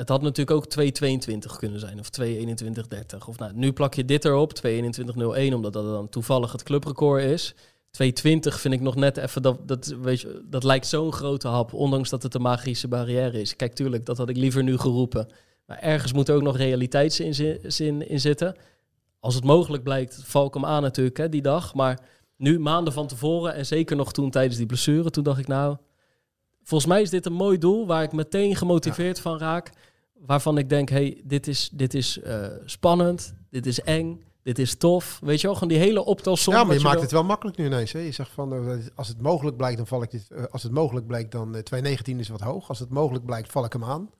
Het had natuurlijk ook 2.22 kunnen zijn. Of 2.21.30. Of nou, nu plak je dit erop. 2.21.01, omdat dat dan toevallig het clubrecord is. 220 vind ik nog net even, dat, dat, weet je, dat lijkt zo'n grote hap, ondanks dat het een magische barrière is. Kijk, tuurlijk, dat had ik liever nu geroepen. Maar ergens moet er ook nog realiteitszin in zitten. Als het mogelijk blijkt, val ik hem aan natuurlijk, hè, die dag. Maar nu, maanden van tevoren, en zeker nog toen tijdens die blessure, toen dacht ik nou... Volgens mij is dit een mooi doel waar ik meteen gemotiveerd van raak. Waarvan ik denk, hey, dit is, dit is eh, spannend, dit is eng, dit is tof. Weet je wel, gewoon die hele optelsom. Ja, maar je maakt het wel makkelijk nu ineens. Hè? Je zegt van, eh, als het mogelijk blijkt, dan val ik dit. eh, als het mogelijk blijkt, dan eh, 219 is wat hoog. Als het mogelijk blijkt, val ik hem aan.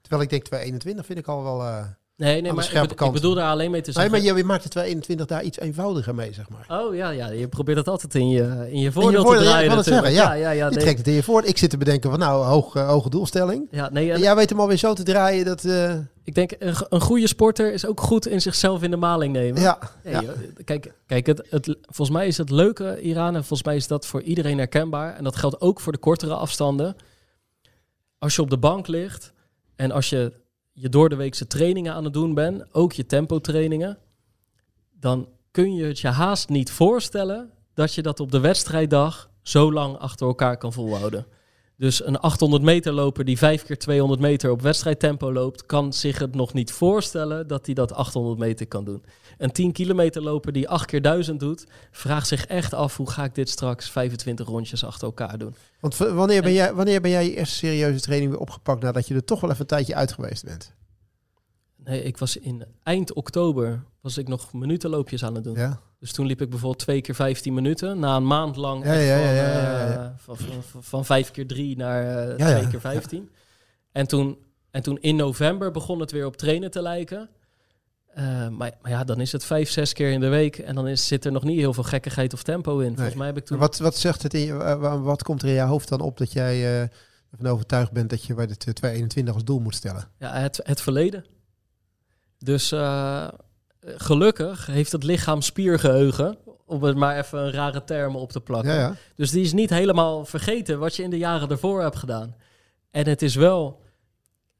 Terwijl ik denk 221 vind ik al wel. Eh Nee, nee, maar ik, ik bedoel daar alleen mee te Nee, zeggen... maar je, je maakt de 221 daar iets eenvoudiger mee, zeg maar. Oh ja, ja, je probeert het altijd in je, in je voordeel voordeel, te ja, draaien het natuurlijk. zeggen, ja, ja, ja, je nee. trekt het in je voor. Ik zit te bedenken van, nou, hoog, eh, hoge doelstelling. Ja, nee, En jij weet hem alweer zo te draaien dat... eh, ik denk een, een goede sporter is ook goed in zichzelf in de maling nemen. ja, Nee, ja. joh, Kijk, kijk het, het, volgens mij is het leuke, Iran, en volgens mij is dat voor iedereen herkenbaar. En dat geldt ook voor de kortere afstanden. Als je op de bank ligt en als je je door de weekse trainingen aan het doen bent, ook je tempotrainingen, dan kun je het je haast niet voorstellen dat je dat op de wedstrijddag zo lang achter elkaar kan volhouden. Dus een 800 meter loper die 5 keer 200 meter op wedstrijdtempo loopt, kan zich het nog niet voorstellen dat hij dat 800 meter kan doen. Een 10 kilometer loper die 8 keer 1000 doet, vraagt zich echt af hoe ga ik dit straks 25 rondjes achter elkaar doen. Want wanneer ben, jij, wanneer ben jij je eerste serieuze training weer opgepakt nadat je er toch wel even een tijdje uit geweest bent? Nee, ik was in eind oktober was ik nog minutenloopjes aan het doen. Ja. Dus toen liep ik bijvoorbeeld twee keer 15 minuten. Na een maand lang Ja, ja, van, ja, eh, van, van, van, vijf keer drie naar ja. twee keer 15. En toen, en toen in november begon het weer op trainen te lijken. Eh, maar, maar ja, dan is het vijf, zes keer in de week. En dan is, zit er nog niet heel veel gekkigheid of tempo in. Volgens mij heb ik toen... Wat, wat zegt het in je, wa- wa- wat komt er in je hoofd dan op dat jij ervan overtuigd bent dat je bij de 221 als doel moet stellen? Ja, het, het verleden. Dus gelukkig heeft het lichaam spiergeheugen. Om het maar even een rare term op te plakken. Ja, ja. Dus die is niet helemaal vergeten wat je in de jaren daarvoor hebt gedaan. En het is wel,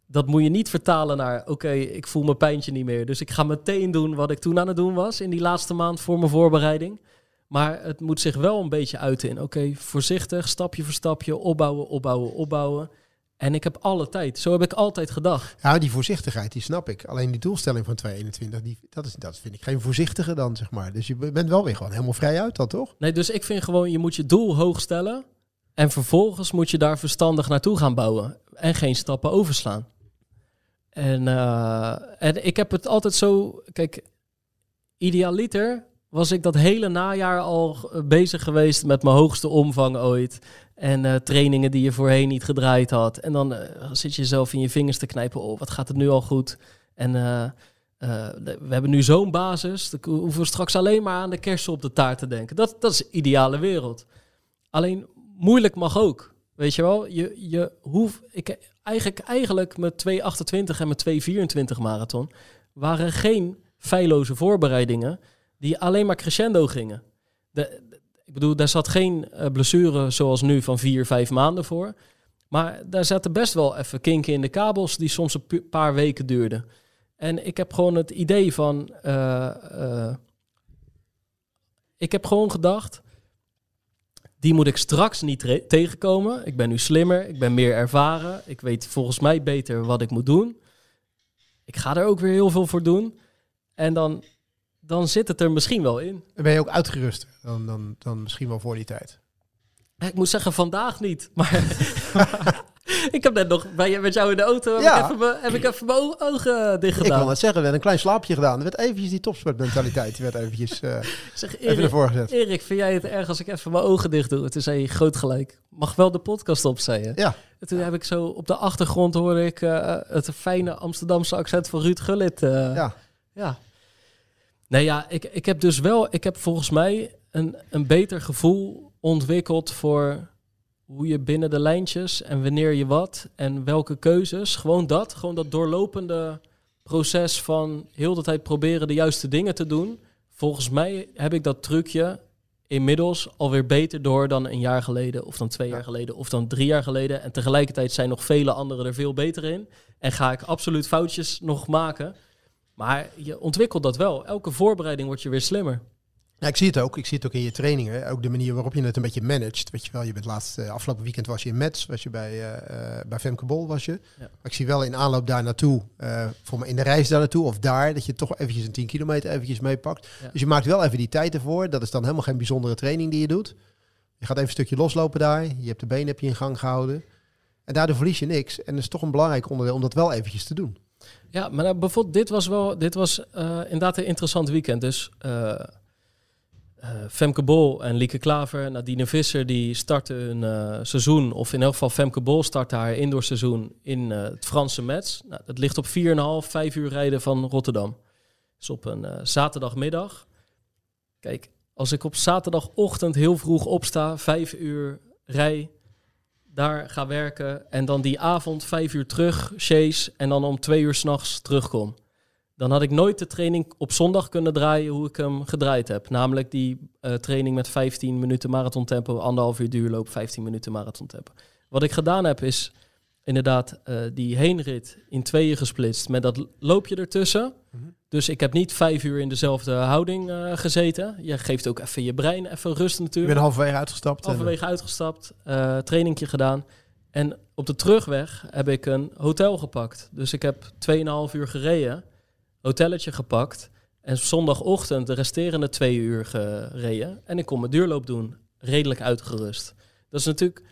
dat moet je niet vertalen naar, oké, ik voel mijn pijntje niet meer. Dus ik ga meteen doen wat ik toen aan het doen was in die laatste maand voor mijn voorbereiding. Maar het moet zich wel een beetje uiten in, oké, voorzichtig, stapje voor stapje, opbouwen, opbouwen, opbouwen. En ik heb alle tijd. Zo heb ik altijd gedacht. Ja, die voorzichtigheid, die snap ik. Alleen die doelstelling van 221, die, dat, is, dat vind ik geen voorzichtige dan, zeg maar. Dus je bent wel weer gewoon helemaal vrij uit dan, toch? Nee, dus ik vind gewoon, je moet je doel hoog stellen. En vervolgens moet je daar verstandig naartoe gaan bouwen. En geen stappen overslaan. En, eh, en ik heb het altijd zo... Kijk, idealiter was ik dat hele najaar al eh, bezig geweest met mijn hoogste omvang ooit. En eh, trainingen die je voorheen niet gedraaid had. En dan eh, zit je zelf in je vingers te knijpen. Oh, wat gaat het nu al goed? En we hebben nu zo'n basis. Dan hoeven we straks alleen maar aan de kersen op de taart te denken. Dat, dat is de ideale wereld. Alleen moeilijk mag ook. Weet je wel? Je, je hoeft, ik, eigenlijk, eigenlijk met 228 en met 224 marathon waren geen feilloze voorbereidingen die alleen maar crescendo gingen. De, ik bedoel, daar zat geen eh, blessure zoals nu van vier, vijf maanden voor. Maar daar zaten best wel even kinken in de kabels die soms een paar weken duurden. En ik heb gewoon het idee van... eh, eh, ik heb gewoon gedacht... Die moet ik straks niet tegenkomen. Ik ben nu slimmer, ik ben meer ervaren. Ik weet volgens mij beter wat ik moet doen. Ik ga er ook weer heel veel voor doen. En dan, dan zit het er misschien wel in. Dan ben je ook uitgerust dan, dan, dan misschien wel voor die tijd. Ik moet zeggen, vandaag niet. Maar ik heb net nog bij, met jou in de auto heb, Ja. ik, even, mijn- heb ik even mijn ogen dicht Ik gedaan. wil net zeggen, we hebben een klein slaapje gedaan. Er werd eventjes die topsportmentaliteit, werd eventjes eh, zeg, even Erik, ervoor gezet. Erik, vind jij het erg als ik even mijn ogen dicht doe? Toen zei hij groot gelijk. Mag wel de podcast op, zei je. Ja. En toen heb ik zo op de achtergrond hoorde ik eh, het fijne Amsterdamse accent van Ruud Gullit. eh, Ja. Ja. Nee, ja, ik, ik heb dus wel, ik heb volgens mij een, een beter gevoel ontwikkeld voor hoe je binnen de lijntjes en wanneer je wat en welke keuzes. Gewoon dat, gewoon dat doorlopende proces van heel de tijd proberen de juiste dingen te doen. Volgens mij heb ik dat trucje inmiddels alweer beter door dan een jaar geleden, of dan twee Ja. jaar geleden, of dan drie jaar geleden. En tegelijkertijd zijn nog vele anderen er veel beter in. En ga ik absoluut foutjes nog maken. Maar je ontwikkelt dat wel. Elke voorbereiding wordt je weer slimmer. Ja, ik zie het ook. Ik zie het ook in je trainingen. Ook de manier waarop je het een beetje managt. Weet je wel, je bent laatst, eh, afgelopen weekend was je in Metz, was je bij, eh, bij Femke Bol was je. Maar ik zie wel in aanloop daar naartoe, voor me in de reis daar naartoe of daar, dat je toch eventjes een 10 kilometer eventjes meepakt. Ja. Dus je maakt wel even die tijd ervoor. Dat is dan helemaal geen bijzondere training die je doet. Je gaat even een stukje loslopen daar. Je hebt de benen heb je in gang gehouden. En daardoor verlies je niks. En dat is toch een belangrijk onderdeel om dat wel eventjes te doen. Ja, maar nou, bijvoorbeeld dit was wel, dit was eh, inderdaad een interessant weekend. Dus eh, eh, Femke Bol en Lieke Klaver, Nadine Visser, die starten hun seizoen, of in elk geval Femke Bol startte haar indoorseizoen in het Franse Metz. Nou, dat ligt op 4,5, 5 uur rijden van Rotterdam. Dus op een zaterdagmiddag. Kijk, als ik op zaterdagochtend heel vroeg opsta, 5 uur rij, daar ga werken en dan die avond vijf uur terug, chase en dan om twee uur s'nachts terugkom. Dan had ik nooit de training op zondag kunnen draaien hoe ik hem gedraaid heb. Namelijk die eh, training met 15 minuten marathon tempo, anderhalf uur duurloop, 15 minuten marathon tempo. Wat ik gedaan heb is inderdaad eh, die heenrit in tweeën gesplitst met dat loopje ertussen. Dus ik heb niet vijf uur in dezelfde houding eh, gezeten. Je geeft ook even je brein even rust Ik natuurlijk. ben halverwege uitgestapt. en, Halverwege uitgestapt, eh trainingje gedaan. En op de terugweg heb ik een hotel gepakt. Dus ik heb 2,5 uur gereden, hotelletje gepakt. En zondagochtend de resterende twee uur gereden. En ik kon mijn duurloop doen, redelijk uitgerust. Dat is natuurlijk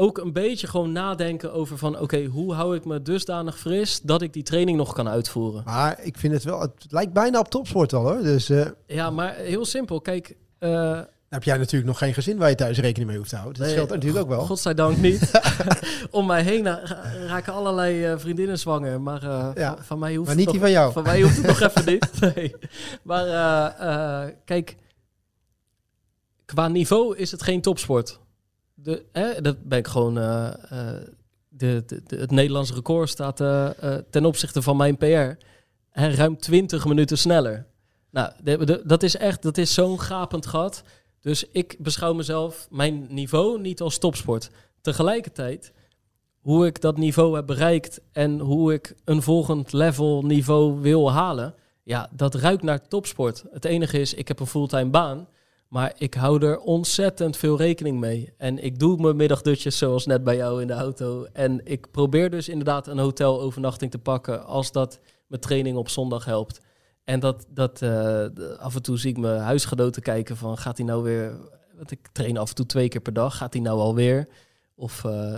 ook een beetje gewoon nadenken over van... oké, hoe hou ik me dusdanig fris dat ik die training nog kan uitvoeren? Maar ik vind het wel, het lijkt bijna op topsport al hoor. Dus eh, Ja, maar heel simpel. Kijk, eh, dan heb jij natuurlijk nog geen gezin waar je thuis rekening mee hoeft te houden. Dat Nee, scheelt natuurlijk ook wel. Godzijdank niet. Om mij heen raken allerlei eh, vriendinnen zwanger. Maar Ja, van, van mij hoeft maar het niet die nog, van jou. Van mij hoeft het nog even niet. Nee. Maar kijk, qua niveau is het geen topsport. De, dat ben ik gewoon. eh, eh, de, de, het Nederlandse record staat eh, ten opzichte van mijn PR ruim 20 minuten sneller. Nou, de- dat is echt, dat is zo'n gapend gat. Dus ik beschouw mezelf, mijn niveau, niet als topsport. Tegelijkertijd, hoe ik dat niveau heb bereikt en hoe ik een volgend level niveau wil halen, ja, dat ruikt naar topsport. Het enige is, ik heb een fulltime baan, Maar ik hou er ontzettend veel rekening mee. En ik doe mijn middagdutjes zoals net bij jou in de auto. En ik probeer dus inderdaad een hotelovernachting te pakken als dat mijn training op zondag helpt. En dat, dat eh, af en toe zie ik mijn huisgenoten kijken van gaat hij nou weer... Want ik train af en toe twee keer per dag. Gaat hij nou alweer? Of eh,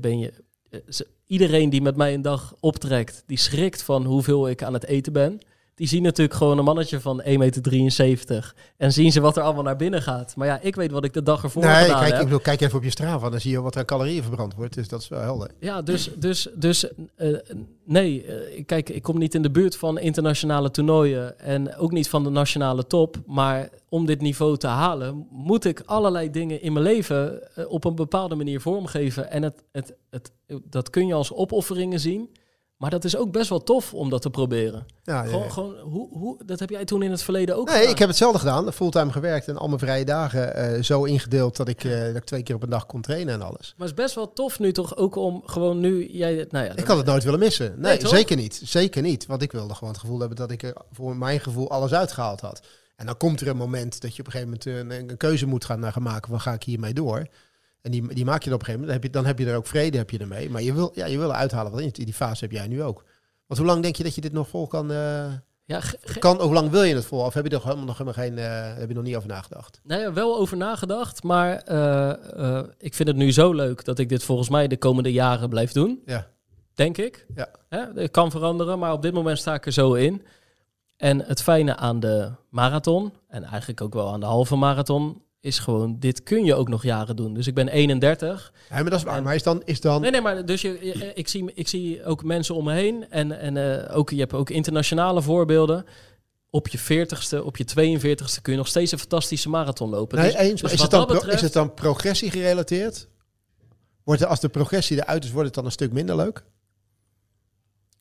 ben- je... eh, Iedereen die met mij een dag optrekt, die schrikt van hoeveel ik aan het eten ben. Die zien natuurlijk gewoon een mannetje van 1,73 meter. En zien ze wat er allemaal naar binnen gaat. Maar ja, ik weet wat ik de dag ervoor nee, gedaan kijk, heb. ik bedoel, kijk even op je Strava, dan zie je wat er calorieën verbrand wordt. Dus dat is wel helder. Ja, dus, dus, dus eh, nee, eh, kijk, ik kom niet in de buurt van internationale toernooien en ook niet van de nationale top. Maar om dit niveau te halen, moet ik allerlei dingen in mijn leven eh, op een bepaalde manier vormgeven. En het, het, het, dat kun je als opofferingen zien. Maar dat is ook best wel tof om dat te proberen. Ja, ja, Gewoon, gewoon hoe, hoe, dat heb jij toen in het verleden ook Nee, gedaan. ik heb hetzelfde gedaan. Fulltime gewerkt en al mijn vrije dagen eh, zo ingedeeld dat ik, eh, dat ik twee keer op een dag kon trainen en alles. Maar het is best wel tof nu toch ook om gewoon nu... Jij, nou ja, Ik had het nooit willen missen. Nee, zeker niet. Zeker niet. Want ik wilde gewoon het gevoel hebben dat ik er voor mijn gevoel alles uitgehaald had. En dan komt er een moment dat je op een gegeven moment een, een keuze moet gaan, gaan maken. Van ga ik hiermee door? En die, die maak je dan op een gegeven moment. Dan heb je, dan heb je er ook vrede heb je ermee. Maar je wil, ja, je wil er uithalen wat in. Die fase heb jij nu ook. Want hoe lang denk je dat je dit nog vol kan? eh, ja, kan hoe lang wil je het vol? Of heb je er helemaal nog helemaal geen? eh, heb je nog niet over nagedacht? Nou ja, wel over nagedacht, maar eh, ik vind het nu zo leuk dat ik dit volgens mij de komende jaren blijf doen. Ja. Denk ik. Ja. Hè, Het kan veranderen, maar op dit moment sta ik er zo in. En het fijne aan de marathon, en eigenlijk ook wel aan de halve marathon, is gewoon, dit kun je ook nog jaren doen. Dus ik ben 31. Ja, maar dat is waar. En- Maar is dan, is dan Nee, nee, maar dus je, je- ik, zie, ik zie ook mensen om me heen. En, en eh, ook, je hebt ook internationale voorbeelden. Op je 40ste, op je 42ste kun je nog steeds een fantastische marathon lopen. Nee, Dus- eens. dus is, het dan, betreft- is het dan progressie gerelateerd? Wordt er, als de progressie eruit is, wordt het dan een stuk minder leuk?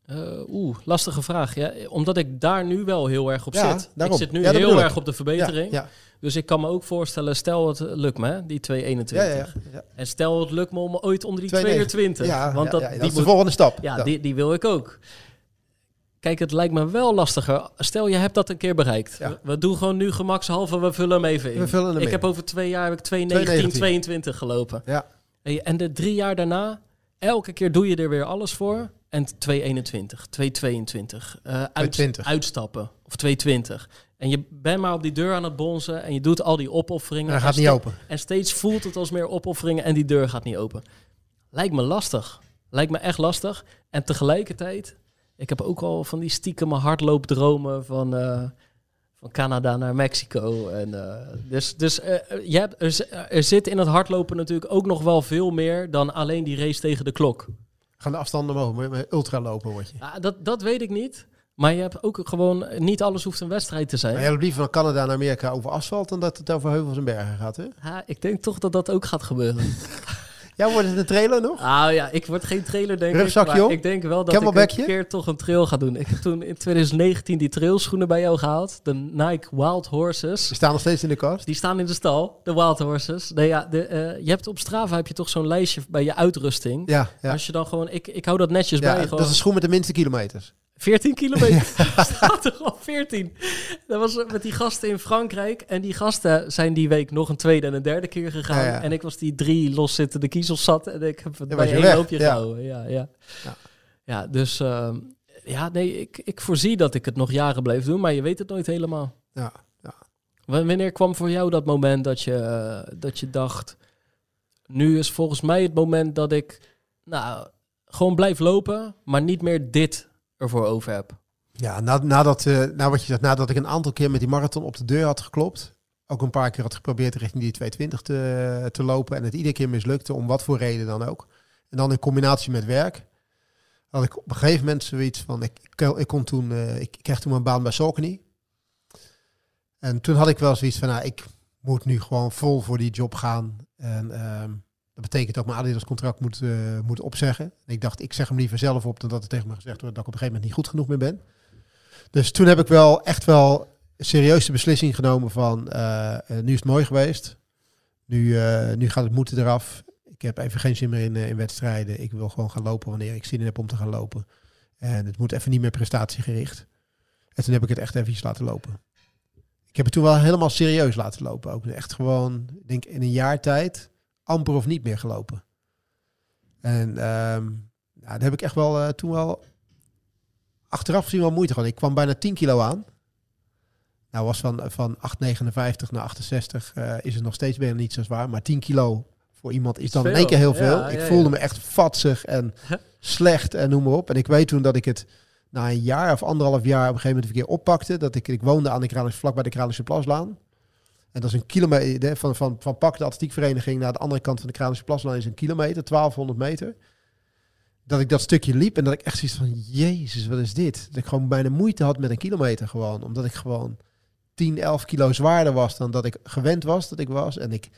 Eh, Oeh, lastige vraag. Ja, omdat ik daar nu wel heel erg op Ja, zit. daarom. Ik zit nu Ja, heel erg op de verbetering. Ja, Dus ik kan me ook voorstellen, stel het lukt me, hè, die 221. ja, ja. ja, ja. En stel het lukt me om ooit onder die 2,29. 22. Ja, want ja, dat, die is de volgende stap. Ja, die, die wil ik ook. Kijk, het lijkt me wel lastiger. Stel, je hebt dat een keer bereikt. Ja. We, doen gewoon nu gemakshalve, we vullen hem even in. We vullen hem ik in. heb over twee jaar heb ik 219, 219. 22 gelopen. Ja. En- de drie jaar daarna, elke keer doe je er weer alles voor. En 221, 222. eh, uit, 220. uitstappen. Of 220. En je bent maar op die deur aan het bonzen. En je doet al die opofferingen. En gaat niet open. En steeds voelt het als meer opofferingen. En die deur gaat niet open. Lijkt me lastig. Lijkt me echt lastig. En tegelijkertijd, ik heb ook al van die stiekeme hardloopdromen van, eh, van Canada naar Mexico. En, eh, dus dus eh, je hebt, er, er zit in het hardlopen natuurlijk ook nog wel veel meer dan alleen die race tegen de klok. Gaan de afstanden omhoog. Met, ultra lopen word je. Ja, dat, dat weet ik niet. Maar je hebt ook gewoon, niet alles hoeft een wedstrijd te zijn. Maar jij loopt liever van Canada naar Amerika over asfalt dan dat het over heuvels en bergen gaat, hè? Ja, ik denk toch dat dat ook gaat gebeuren. Ja, wordt het een trailer nog? Nou ja, ik word geen trailer denk Rugzakje ik. Maar ik denk wel dat ik een keer toch een trail ga doen. Ik heb toen in 2019 die trailschoenen bij jou gehaald. De Nike Wild Horses. Ze staan nog steeds in de kast. Die staan in de stal, de Wild Horses. Nee, ja, de, eh, je hebt op Strava heb je toch zo'n lijstje bij je uitrusting. Ja, ja. Als je dan gewoon, ik, ik hou dat netjes ja bij. dat Gewoon is een schoen met de minste kilometers. 14 kilometer. staat er al 14. Dat was met die gasten in Frankrijk. En die gasten zijn die week nog een tweede en een derde keer gegaan. Ja, ja. En ik was die drie loszittende kiezels zat. En ik heb het Ja, bij één weg. loopje Ja. gehouden. Ja, ja. Ja. ja. dus ehm, ja, nee, ik, ik voorzie dat ik het nog jaren blijf doen. Maar je weet het nooit helemaal. Ja, Wanneer kwam voor jou dat moment dat je, eh, dat je dacht... Nu is volgens mij het moment dat ik nou, gewoon blijf lopen... maar niet meer dit ervoor over heb. Ja, na, nadat, eh, nou wat je zegt, nadat ik een aantal keer met die marathon op de deur had geklopt. Ook een paar keer had geprobeerd richting die 220 te, te lopen. En het iedere keer mislukte, om wat voor reden dan ook. En dan in combinatie met werk. Had ik op een gegeven moment zoiets van, ik, ik, kon toen, eh, ik kreeg toen mijn baan bij Saucony. En toen had ik wel zoiets van, nou, ik moet nu gewoon vol voor die job gaan. En ehm, dat betekent dat mijn Adidas contract moet, eh, moet opzeggen. En ik dacht, ik zeg hem liever zelf op dan dat er tegen me gezegd wordt dat ik op een gegeven moment niet goed genoeg meer ben. Dus toen heb ik wel echt wel serieus de beslissing genomen van eh, eh, nu is het mooi geweest. Nu, nu gaat het moeten eraf. Ik heb even geen zin meer in, in wedstrijden. Ik wil gewoon gaan lopen wanneer ik zin in heb om te gaan lopen. En het moet even niet meer prestatiegericht. En toen heb ik het echt even laten lopen. ik heb het toen wel helemaal serieus laten lopen. Ook echt gewoon, ik denk in een jaar tijd, amper of niet meer gelopen. En ehm ja, daar heb ik echt wel eh, toen wel achteraf gezien wel moeite gehad. Ik kwam bijna 10 kilo aan. Nou was van, van 8,59 naar 68 eh, is het nog steeds bijna niet zo zwaar. Maar 10 kilo voor iemand is dan in veel. één keer heel veel. Ja, ik ja, voelde ja. me echt vatsig en slecht en noem maar op. En ik weet toen dat ik het na een jaar of anderhalf jaar op een gegeven moment een keer oppakte. Dat ik, ik woonde aan de Kralische, vlak bij de Kralische Plaslaan. En dat is een kilometer van, van, van Pak, de atletiekvereniging, naar de andere kant van de Kralische Plaslaan is een kilometer, 1200 meter. Dat ik dat stukje liep en dat ik echt zoiets van, jezus, wat is dit? Dat ik gewoon bijna moeite had met een kilometer gewoon. Omdat ik gewoon 10, 11 kilo zwaarder was dan dat ik gewend was dat ik was. En ik,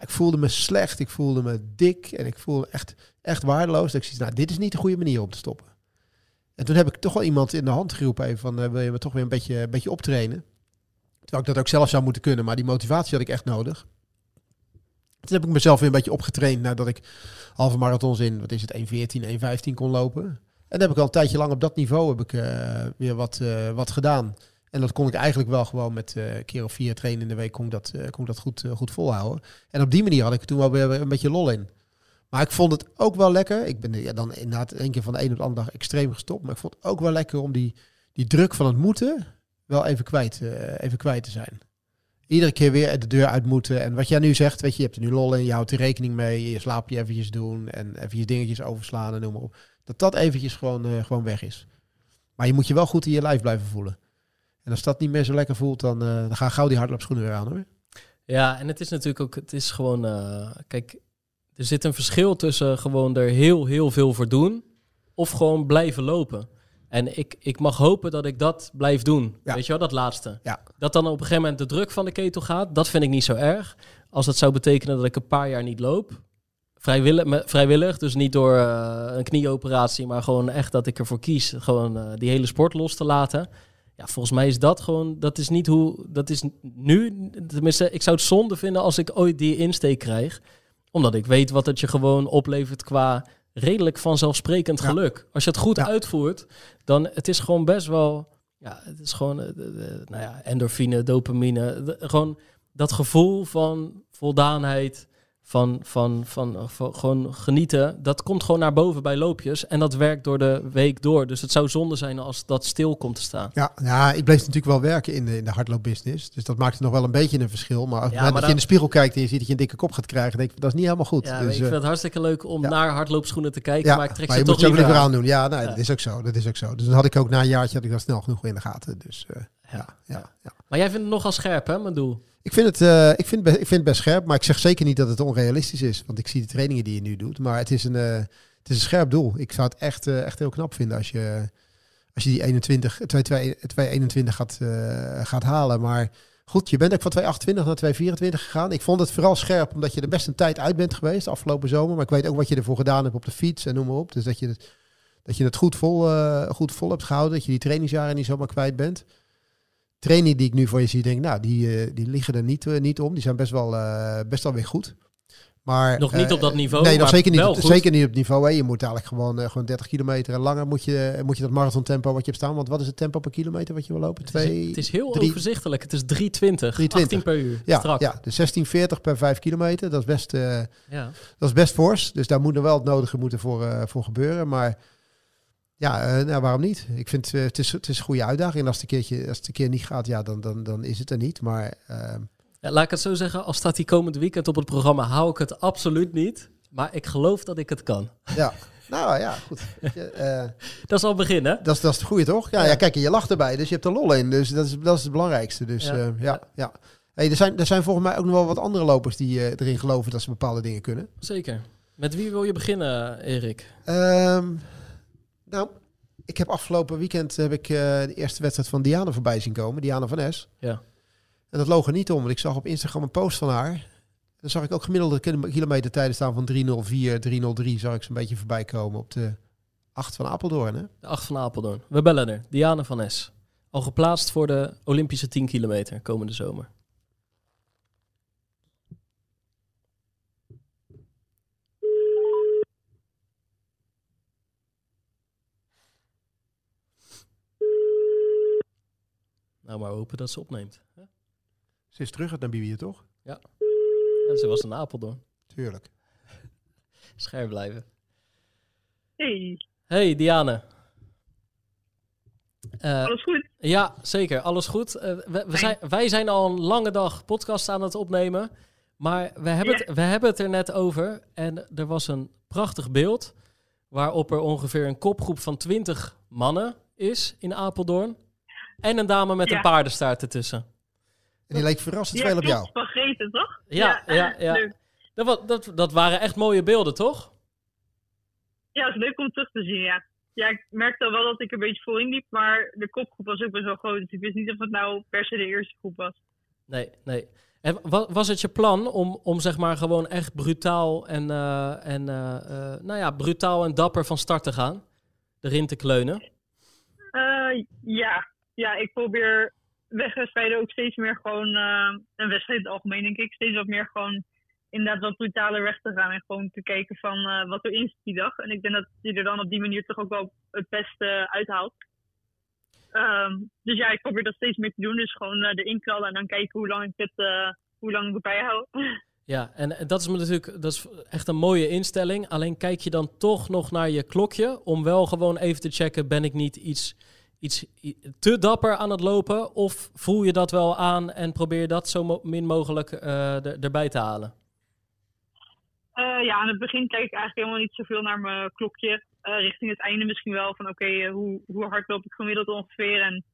ik voelde me slecht, ik voelde me dik en ik voelde echt, echt waardeloos. Dat ik zoiets, nou, dit is niet de goede manier om te stoppen. En toen heb ik toch wel iemand in de hand geroepen even van, eh, wil je me toch weer een beetje, een beetje optrainen? Terwijl ik dat ook zelf zou moeten kunnen, maar die motivatie had ik echt nodig. Toen heb ik mezelf weer een beetje opgetraind nadat ik halve marathons in, wat is het, 1.14, 1.15 kon lopen. En dan heb ik al een tijdje lang op dat niveau heb ik, eh, weer wat, eh, wat gedaan. En dat kon ik eigenlijk wel gewoon met eh, een keer of vier trainen in de week kon ik dat, kon ik dat goed, goed volhouden. En op die manier had ik toen wel weer een beetje lol in. Maar ik vond het ook wel lekker. Ik ben ja, dan inderdaad één keer van de een op de andere dag extreem gestopt. Maar ik vond het ook wel lekker om die, die druk van het moeten wel even kwijt, eh, even kwijt te zijn. Iedere keer weer de deur uit moeten. En wat jij nu zegt, weet je, je hebt er nu lol in. Je houdt er rekening mee. Je slaapje eventjes doen. En eventjes dingetjes overslaan en noem maar op. Dat dat eventjes gewoon, eh, gewoon weg is. Maar je moet je wel goed in je lijf blijven voelen. En als dat niet meer zo lekker voelt, dan, eh, dan gaan gauw die hardloopschoenen weer aan hoor. Ja, en het is natuurlijk ook, het is gewoon, kijk, er zit een verschil tussen gewoon er heel, heel veel voor doen of gewoon blijven lopen. En ik, ik mag hopen dat ik dat blijf doen. Ja. Weet je wel, dat laatste. Ja. Dat dan op een gegeven moment de druk van de ketel gaat, dat vind ik niet zo erg. Als dat zou betekenen dat ik een paar jaar niet loop. Vrijwillig, me- vrijwillig dus niet door eh, een knieoperatie, maar gewoon echt dat ik ervoor kies gewoon eh, die hele sport los te laten. Ja, volgens mij is dat gewoon, dat is niet hoe, dat is nu, tenminste, ik zou het zonde vinden als ik ooit die insteek krijg. Omdat ik weet wat het je gewoon oplevert qua redelijk vanzelfsprekend geluk. Als je het goed uitvoert, dan het is gewoon best wel, ja, het is gewoon, eh, de- de- nou ja, endorfine, dopamine, de- gewoon dat gevoel van voldaanheid, van, van, van, van gewoon genieten, dat komt gewoon naar boven bij loopjes en dat werkt door de week door. Dus het zou zonde zijn als dat stil komt te staan. Ja, ja, ik bleef natuurlijk wel werken in de, in de hardloopbusiness. Dus dat maakte nog wel een beetje een verschil. Maar Ja, maar dat je in de spiegel kijkt en je ziet dat je een dikke kop gaat krijgen, denk ik, dat is niet helemaal goed. Ja, dus, ik vind eh, het hartstikke leuk om ja. naar hardloopschoenen te kijken, ja, maar ik trek maar ze je toch moet ze ook liever aan. aandoen. Ja, nee, dat is ook zo. Dat is ook zo. Dus dan had ik ook na een jaartje had ik dat snel genoeg in de gaten. Dus eh, ja, ja, ja. Maar jij vindt het nogal scherp, hè, mijn doel? Ik vind, het, eh, ik, vind, ik vind het best scherp, maar ik zeg zeker niet dat het onrealistisch is. Want ik zie de trainingen die je nu doet. Maar het is een, eh, het is een scherp doel. Ik zou het echt, eh, echt heel knap vinden als je, als je die 21, 221 gaat, eh, gaat halen. Maar goed, je bent ook van 228 naar 224 gegaan. Ik vond het vooral scherp omdat je er best een tijd uit bent geweest de afgelopen zomer. Maar ik weet ook wat je ervoor gedaan hebt op de fiets en noem maar op. Dus dat je het, dat je het goed, vol, goed vol hebt gehouden. Dat je die trainingsjaren niet zomaar kwijt bent training die ik nu voor je zie, denk nou, die, eh, die liggen er niet, eh, niet om. Die zijn best wel, eh, best wel weer goed. Maar, Nog niet op dat niveau, Nee, nog zeker niet, op, zeker niet op niveau. Hè. Je moet eigenlijk gewoon, gewoon 30 kilometer en langer moet je, moet je dat marathontempo wat je hebt staan. Want wat is het tempo per kilometer wat je wil lopen? Het is, Twee, het is heel drie- overzichtelijk. Het is 320, 320. 18 per uur. ja, Strak. ja, dus 1640 per 5 kilometer. Dat is best, eh, Ja. dat is best fors. Dus daar moet er wel het nodige moeten voor, voor gebeuren. Maar ja, eh, nou, waarom niet? Ik vind eh, het, is, het is een goede uitdaging. En als het een, keertje, als het een keer niet gaat, ja, dan, dan, dan is het er niet. Maar ehm, Ja, laat ik het zo zeggen, als staat die komend weekend op het programma, hou ik het absoluut niet. Maar ik geloof dat ik het kan. ja, nou ja, goed. Eh, Dat is al begin, hè? dat, is, dat is het goede, toch? Ja, ja. Ja. kijk, je lacht erbij, dus je hebt er lol in. Dus dat is, dat is het belangrijkste. Dus Ja. ja, ja, Ja. ja. Hey, er, zijn, er zijn volgens mij ook nog wel wat andere lopers die erin geloven dat ze bepaalde dingen kunnen. Zeker. Met wie wil je beginnen, Erik? Ehm, nou, ik heb afgelopen weekend heb ik, eh, de eerste wedstrijd van Diana voorbij zien komen. Diana van Es. Ja. En dat loog er niet om, want ik zag op Instagram een post van haar. Dan zag ik ook gemiddelde kilo- kilometertijden staan van 304, 303. Zag ik ze een beetje voorbij komen op de 8 van Apeldoorn. Hè? De 8 van Apeldoorn. We bellen er. Diane van S. Al geplaatst voor de Olympische 10 kilometer komende zomer. Nou, maar hopen dat ze opneemt. hè? Ze is terug uit Namibië, toch? Ja, ze was in Apeldoorn. Tuurlijk. Scherp blijven. Hey, Hey Diane. Eh, alles goed? ja, zeker. Alles goed. Eh, we, we zijn, wij zijn al een lange dag podcast aan het opnemen. Maar we hebben, Ja. het, we hebben het er net over. En er was een prachtig beeld. Waarop er ongeveer een kopgroep van 20 mannen is in Apeldoorn. En een dame met Ja. een paardenstaart ertussen. En die leek verrassend Ja, veel op jou. Van Greten, toch? Ja, ja, ja. Dat, dat, dat waren echt mooie beelden, toch? Ja, het is leuk om terug te zien, ja. Ja, ik merkte wel dat ik een beetje voorin liep, maar de kopgroep was ook best wel groot. Dus ik wist niet of het nou per se de eerste groep was. Nee, nee. En wa- was het je plan om, om zeg maar gewoon echt brutaal en, eh, en eh, eh, nou ja, brutaal en dapper van start te gaan? Erin te kleunen? Eh, ja. Ja, ik probeer wegwedstrijden ook steeds meer gewoon, eh een wedstrijd in het algemeen denk ik, steeds wat meer gewoon inderdaad wat brutaler weg te gaan. En gewoon te kijken van eh, wat erin zit die dag. En ik denk dat je er dan op die manier toch ook wel het beste uithaalt. Ehm, dus ja, ik probeer dat steeds meer te doen. Dus gewoon eh, erin knallen en dan kijken hoe lang ik het, eh, hoe lang ik het bijhoud. Ja, en dat is natuurlijk dat is echt een mooie instelling. Alleen kijk je dan toch nog naar je klokje om wel gewoon even te checken: ben ik niet iets, iets te dapper aan het lopen? Of voel je dat wel aan en probeer je dat zo min mogelijk eh, er- erbij te halen? Eh, ja, aan het begin kijk ik eigenlijk helemaal niet zoveel naar mijn klokje. Eh, richting het einde misschien wel van oké, hoe, hoe hard loop ik gemiddeld ongeveer? En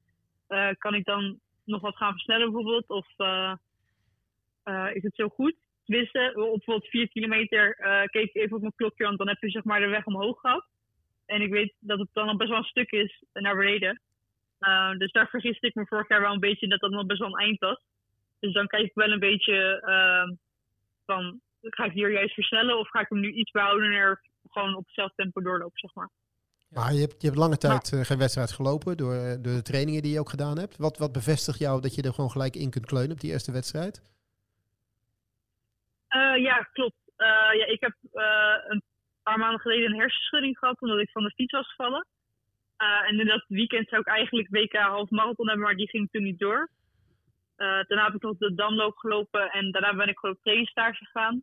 kan ik dan nog wat gaan versnellen bijvoorbeeld? Of is het zo goed? Tenminste, op bijvoorbeeld 4 kilometer keek ik even op mijn klokje, want dan heb je zeg maar de weg omhoog gehad. En ik weet dat het dan al best wel een stuk is naar beneden. Eh, dus daar vergiste ik me vorig jaar wel een beetje dat dat nog best wel een eind was. Dus dan kijk ik wel een beetje eh, van ga ik hier juist versnellen of ga ik hem nu iets behouden en er gewoon op hetzelfde tempo doorlopen, zeg maar. Maar je hebt, je hebt lange tijd eh, geen wedstrijd gelopen door, eh, door de trainingen die je ook gedaan hebt. Wat, wat bevestigt jou dat je er gewoon gelijk in kunt kleunen op die eerste wedstrijd? Eh, ja, klopt. Ja, ik heb eh, een paar maanden geleden een hersenschudding gehad omdat ik van de fiets was gevallen. Eh, en in dat weekend zou ik eigenlijk WK half marathon hebben, maar die ging toen niet door. Eh, daarna heb ik nog de damloop gelopen en daarna ben ik gewoon op trainingsstage gegaan.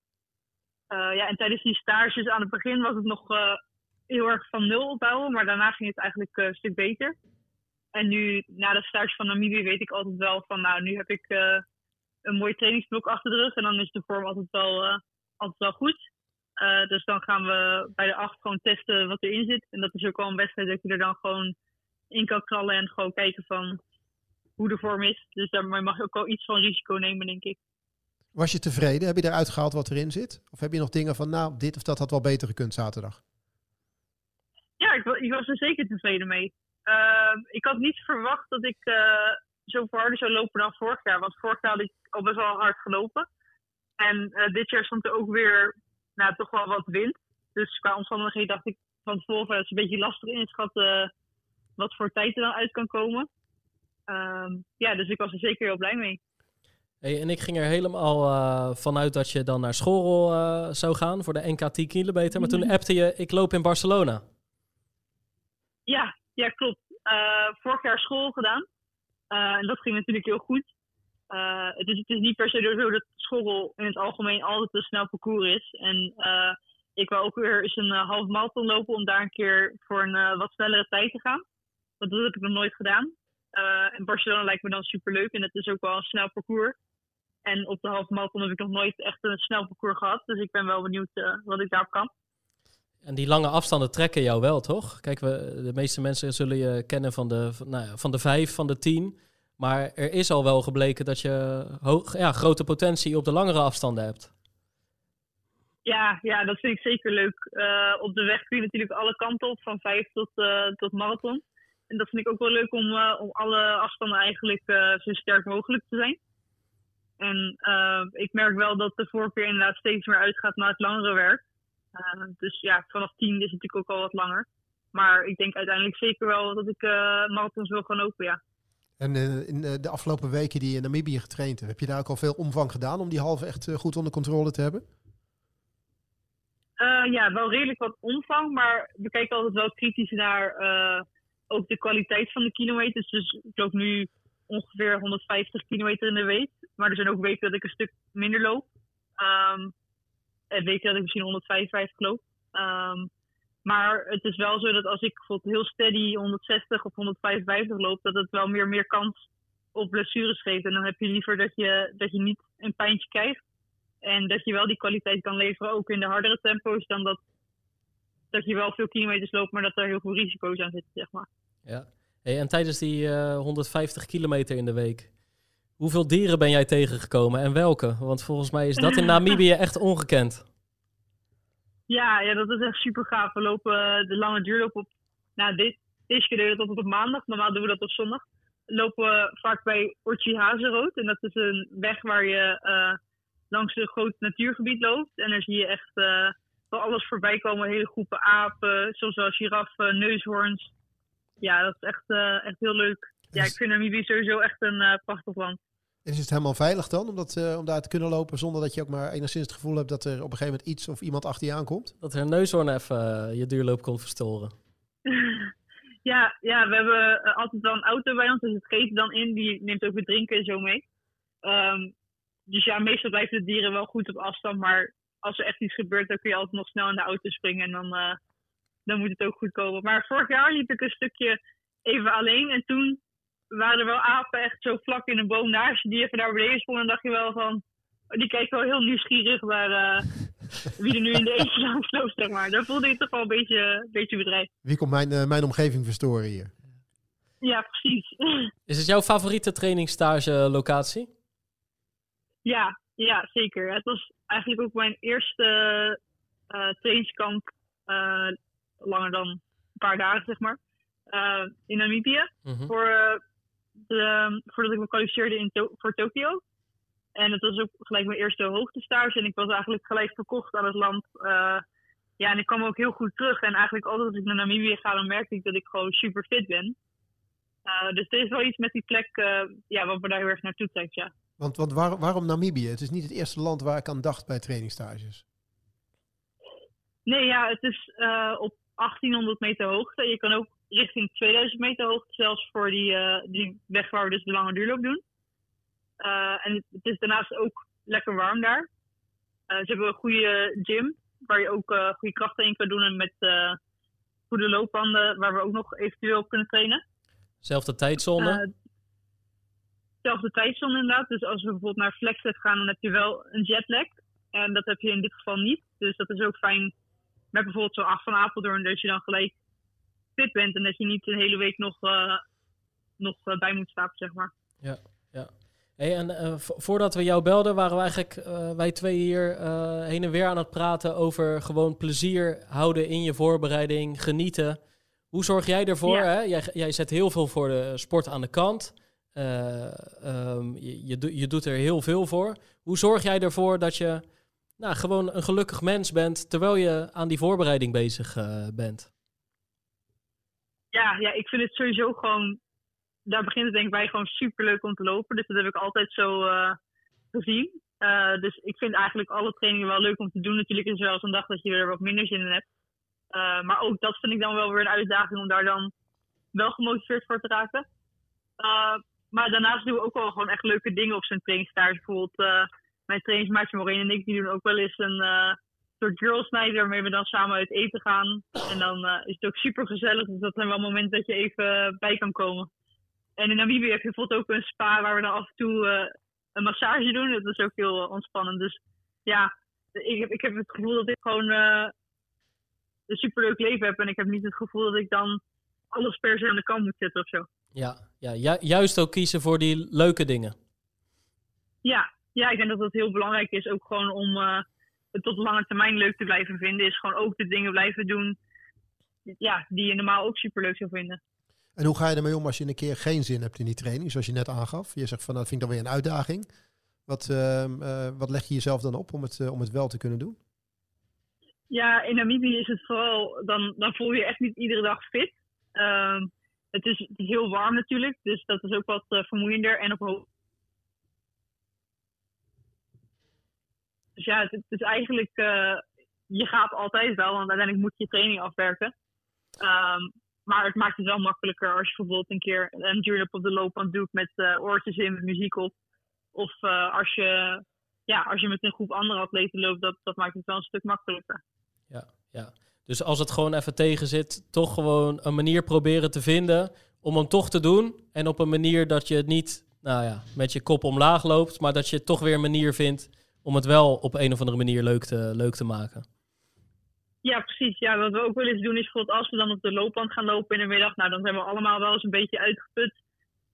Eh, ja, en tijdens die stages aan het begin was het nog heel erg van nul opbouwen, maar daarna ging het eigenlijk een stuk beter. En nu, na de stage van Namibië, weet ik altijd wel van, nou, nu heb ik een mooi trainingsblok achter de rug. En dan is de vorm altijd wel, altijd wel goed. Eh, dus dan gaan we bij de acht gewoon testen wat erin zit. En dat is ook wel een wedstrijd dat je er dan gewoon in kan knallen en gewoon kijken van hoe de vorm is. Dus daarmee mag je ook wel iets van risico nemen, denk ik. Was je tevreden? Heb je eruit gehaald wat erin zit? Of heb je nog dingen van, nou, dit of dat had wel beter gekund zaterdag? Ja, ik, ik was er zeker tevreden mee. Ehm, ik had niet verwacht dat ik eh zo harder zou lopen dan vorig jaar. Want vorig jaar had ik al best wel hard gelopen. En eh, dit jaar stond er ook weer nou, toch wel wat wind. Dus qua omstandigheden dacht ik van tevoren, van, het is een beetje lastig inschatten wat voor tijd er dan uit kan komen. Ehm, ja, dus ik was er zeker heel blij mee. Hey, en ik ging er helemaal eh, vanuit dat je dan naar school eh, zou gaan voor de NK 10 kilometer. Maar toen appte je, ik loop in Barcelona. Ja, ja klopt. Eh, vorig jaar school gedaan. Eh, en dat ging natuurlijk heel goed. Eh, het, is, niet per se zo dat school in het algemeen altijd een snel parcours is. En eh, ik wil ook weer eens een uh, half marathon lopen om daar een keer voor een wat snellere tijd te gaan. Want dat heb ik nog nooit gedaan. En Barcelona lijkt me dan superleuk en het is ook wel een snel parcours. En op de half marathon heb ik nog nooit echt een snel parcours gehad. Dus ik ben wel benieuwd wat ik daarop kan. En die lange afstanden trekken jou wel, toch? Kijk, we, de meeste mensen zullen je kennen van de, nou ja, van de vijf, van de tien. Maar er is al wel gebleken dat je hoog, ja, grote potentie op de langere afstanden hebt. Ja, ja, dat vind ik zeker leuk. Uh, op de weg kun je natuurlijk alle kanten op, van vijf tot, uh, tot marathon. En dat vind ik ook wel leuk om, uh, om alle afstanden eigenlijk zo sterk mogelijk te zijn. En ik merk wel dat de voorkeur inderdaad steeds meer uitgaat naar het langere werk. dus ja, vanaf tien is het natuurlijk ook al wat langer. Maar ik denk uiteindelijk zeker wel dat ik marathons wil gaan lopen, ja. En uh, in uh, de afgelopen weken die je in Namibië getraind hebt, heb je daar ook al veel omvang gedaan om die halve echt uh, goed onder controle te hebben? Eh, ja, wel redelijk wat omvang, maar we kijken altijd wel kritisch naar ook de kwaliteit van de kilometers. Dus ik loop nu ongeveer 150 kilometer in de week. Maar er zijn ook weken dat ik een stuk minder loop. Ehm, en weken dat ik misschien 155 loop. Ehm, maar het is wel zo dat als ik bijvoorbeeld heel steady 160 of 155 loop, dat het wel meer, meer kans op blessures geeft. En dan heb je liever dat je, dat je niet een pijntje krijgt. En dat je wel die kwaliteit kan leveren, ook in de hardere tempo's, dan dat, dat je wel veel kilometers loopt, maar dat er heel veel risico's aan zitten, zeg maar. Ja. Hey, en tijdens die eh 150 kilometer in de week, hoeveel dieren ben jij tegengekomen en welke? Want volgens mij is dat in Namibië echt ongekend. Ja, ja, dat is echt super gaaf. We lopen eh, de lange duurloop op. Nou, dit, deze keer deden we dat op maandag. Normaal doen we dat op zondag. Lopen we vaak bij Orchi Hazenrood. En dat is een weg waar je eh, langs een groot natuurgebied loopt. En dan zie je echt eh wel alles voorbij komen. Hele groepen apen, soms wel giraffen, neushoorns. Ja, dat is echt, eh, echt heel leuk. Ja, ik vind Namibië sowieso echt een eh, prachtig land. En is het helemaal veilig dan om, dat, eh, om daar te kunnen lopen zonder dat je ook maar enigszins het gevoel hebt dat er op een gegeven moment iets of iemand achter je aankomt? Dat er een neushoorn even eh, je duurloop kon verstoren. ja, ja, we hebben eh, altijd wel een auto bij ons, dus het geeft dan in. Die neemt ook weer drinken en zo mee. Ehm, dus ja, meestal blijven de dieren wel goed op afstand. Maar als er echt iets gebeurt, dan kun je altijd nog snel in de auto springen. En dan, eh, dan moet het ook goed komen. Maar vorig jaar liep ik een stukje even alleen. En toen waren er wel apen echt zo vlak in een boom naast je. Die even naar beneden sprongen. En dacht je wel van... Die kijken wel heel nieuwsgierig naar eh, wie er nu in de eentje langs loopt, zeg maar. Dan voelde je toch wel een beetje, een beetje bedreigd. Wie komt mijn, eh, mijn omgeving verstoren hier? Ja, precies. Is het jouw favoriete trainingsstage locatie? Ja, ja, zeker. Het was eigenlijk ook mijn eerste eh trainingskamp, eh, langer dan een paar dagen, zeg maar, eh, in Namibië. Mhm. Voor, eh, de, voordat ik me kwalificeerde in To- voor Tokio. En het was ook gelijk mijn eerste hoogtestage. En ik was eigenlijk gelijk verkocht aan het land. Eh, ja, en ik kwam ook heel goed terug. En eigenlijk altijd als ik naar Namibië ga, dan merk ik dat ik gewoon super fit ben. Eh, dus er is wel iets met die plek eh, ja, wat me daar heel erg naartoe trekt, ja. Want, want waar- waarom Namibië? Het is niet het eerste land waar ik aan dacht bij trainingstages. Nee, ja, het is op 1800 meter hoogte. Je kan ook richting 2000 meter hoogte, zelfs voor die, eh, die weg waar we dus de lange duurloop doen. Eh, en het, is daarnaast ook lekker warm daar. Eh, ze hebben een goede gym, waar je ook goede krachten in kan doen. En met goede loopbanden, waar we ook nog eventueel op kunnen trainen. Zelfde tijdzone? Zelfde tijdzone inderdaad. Dus als we bijvoorbeeld naar Flexet gaan, dan heb je wel een jetlag. En dat heb je in dit geval niet. Dus dat is ook fijn met bijvoorbeeld zo af van Apeldoorn, dat je dan gelijk fit bent. En dat je niet een hele week nog, eh, nog eh, bij moet slapen, zeg maar. Hey, en eh, vo- voordat we jou belden, waren we eigenlijk wij twee hier heen en weer aan het praten over gewoon plezier houden in je voorbereiding, genieten. Hoe zorg jij ervoor? Ja. Hè? Jij, jij zet heel veel voor de sport aan de kant. Eh, ehm, je, je, je doet er heel veel voor. Hoe zorg jij ervoor dat je nou, gewoon een gelukkig mens bent terwijl je aan die voorbereiding bezig bent? Ja, ja, ik vind het sowieso gewoon, daar begint het denk ik bij gewoon super leuk om te lopen. Dus dat heb ik altijd zo eh, gezien. Eh, dus ik vind eigenlijk alle trainingen wel leuk om te doen. Natuurlijk is er wel eens een dag dat je er wat minder zin in hebt. Eh, maar ook dat vind ik dan wel weer een uitdaging om daar dan wel gemotiveerd voor te raken. Maar daarnaast doen we ook wel gewoon echt leuke dingen op zijn trainingstaart. Bijvoorbeeld mijn trainingsmaatje Maureen en ik die doen ook wel eens een soort girls night waarmee we dan samen uit eten gaan. En dan eh, is het ook super gezellig. Dus dat zijn wel momenten dat je even bij kan komen. En in Namibië heb je bijvoorbeeld ook een spa waar we dan af en toe eh, een massage doen. Dat is ook heel eh, ontspannend. Dus ja, ik heb, ik heb het gevoel dat ik gewoon een superleuk leven heb. En ik heb niet het gevoel dat ik dan alles per se aan de kant moet zetten of zo. Ja, ja ju- juist ook kiezen voor die leuke dingen. Ja, ja, ik denk dat dat heel belangrijk is. Ook gewoon om het tot lange termijn leuk te blijven vinden. Is gewoon ook de dingen blijven doen ja, die je normaal ook superleuk zou vinden. En hoe ga je ermee om als je een keer geen zin hebt in die training, zoals je net aangaf? Je zegt van, nou, dat vind ik dan weer een uitdaging. Wat, ehm, eh, wat leg je jezelf dan op om het, eh, om het wel te kunnen doen? Ja, in Namibië is het vooral, dan, dan voel je je echt niet iedere dag fit. Ehm, het, is, het is heel warm natuurlijk, dus dat is ook wat eh, vermoeiender. En op Dus ja, het, is eigenlijk, eh, je gaat altijd wel, want uiteindelijk moet je je training afwerken. Ehm, maar het maakt het wel makkelijker als je bijvoorbeeld een keer een duurloop op de loopband doet met eh, oortjes in, met muziek op. Of eh, als, je, ja, als je met een groep andere atleten loopt, dat, dat maakt het wel een stuk makkelijker. Ja, ja. Dus als het gewoon even tegen zit, toch gewoon een manier proberen te vinden om hem toch te doen. En op een manier dat je het niet nou ja, met je kop omlaag loopt, maar dat je toch weer een manier vindt om het wel op een of andere manier leuk te, leuk te maken. Ja, precies. Ja, wat we ook wel eens doen is bijvoorbeeld als we dan op de loopband gaan lopen in de middag, nou dan zijn we allemaal wel eens een beetje uitgeput.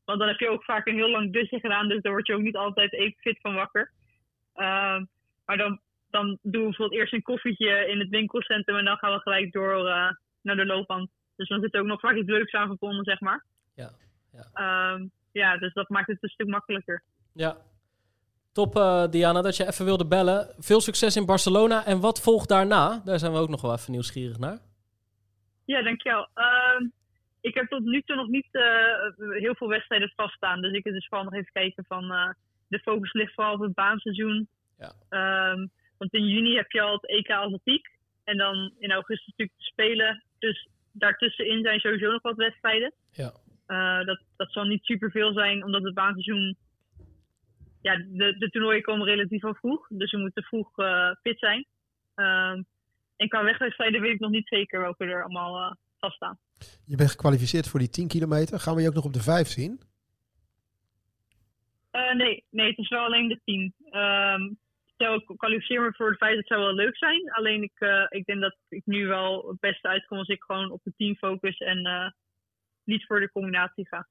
Want dan heb je ook vaak een heel lang dusje gedaan, dus daar word je ook niet altijd even fit van wakker. Ehm, maar dan, dan doen we bijvoorbeeld eerst een koffietje in het winkelcentrum en dan gaan we gelijk door uh, naar de loopband. Dus dan zit er ook nog vaak iets leuks aan verbonden, zeg maar. Ja, ja. Ehm, ja, dus dat maakt het een stuk makkelijker. Ja. Top, uh, Diana, dat je even wilde bellen. Veel succes in Barcelona. En wat volgt daarna? Daar zijn we ook nog wel even nieuwsgierig naar. Ja, dankjewel. Uh, ik heb tot nu toe nog niet uh, heel veel wedstrijden vaststaan. Dus ik wil dus vooral nog even kijken van... Uh, de focus ligt vooral op het baanseizoen. Ja. Um, want in juni heb je al het EK Atletiek. En dan in augustus natuurlijk de Spelen. Dus daartussenin zijn sowieso nog wat wedstrijden. Ja. Dat, dat zal niet superveel zijn, omdat het baanseizoen... Ja, de, de toernooien komen relatief al vroeg. Dus we moeten vroeg uh, fit zijn. Uh, en qua wegwedstrijden weet ik nog niet zeker welke er allemaal uh, vaststaan. Je bent gekwalificeerd voor die 10 kilometer. Gaan we je ook nog op de 5 zien? Uh, nee, nee, het is wel alleen de 10. Um, stel ik kwalificeer me voor de 5, dat zou wel leuk zijn. Alleen ik, uh, ik denk dat ik nu wel het beste uitkom als ik gewoon op de 10 focus en uh, niet voor de combinatie ga.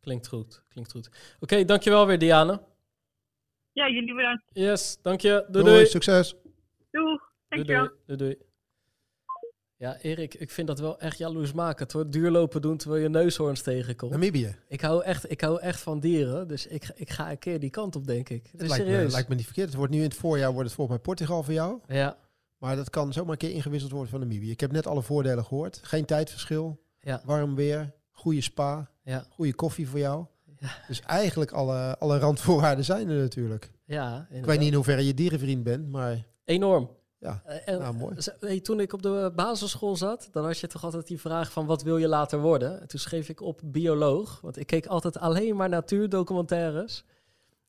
Klinkt goed, klinkt goed. Oké, okay, dankjewel weer Diane. Ja, jullie bedankt. Yes, dank je. Doei, doei. doei. Succes. Doeg. Dankjewel. Doei, doei, doei. Ja, Erik, ik vind dat wel echt jaloersmakend hoor. Duurlopen doen terwijl je neushoorns tegenkomt. Namibië. Ik hou echt, ik hou echt van dieren, dus ik, ik ga een keer die kant op, denk ik. Het is lijkt serieus. Me, lijkt me niet verkeerd. Het wordt nu in het voorjaar wordt het volgens mij Portugal voor jou. Ja. Maar dat kan zomaar een keer ingewisseld worden van Namibië. Ik heb net alle voordelen gehoord. Geen tijdverschil. Ja. Warm weer. Goede spa. Ja. Goede koffie voor jou. Ja. Dus eigenlijk alle, alle randvoorwaarden zijn er natuurlijk. Ja, inderdaad. Ik weet niet in hoeverre je dierenvriend bent, maar... Enorm. Ja, en, nou, mooi. Hey, toen ik op de basisschool zat, dan had je toch altijd die vraag van wat wil je later worden? En toen schreef ik op bioloog, want ik keek altijd alleen maar natuurdocumentaires.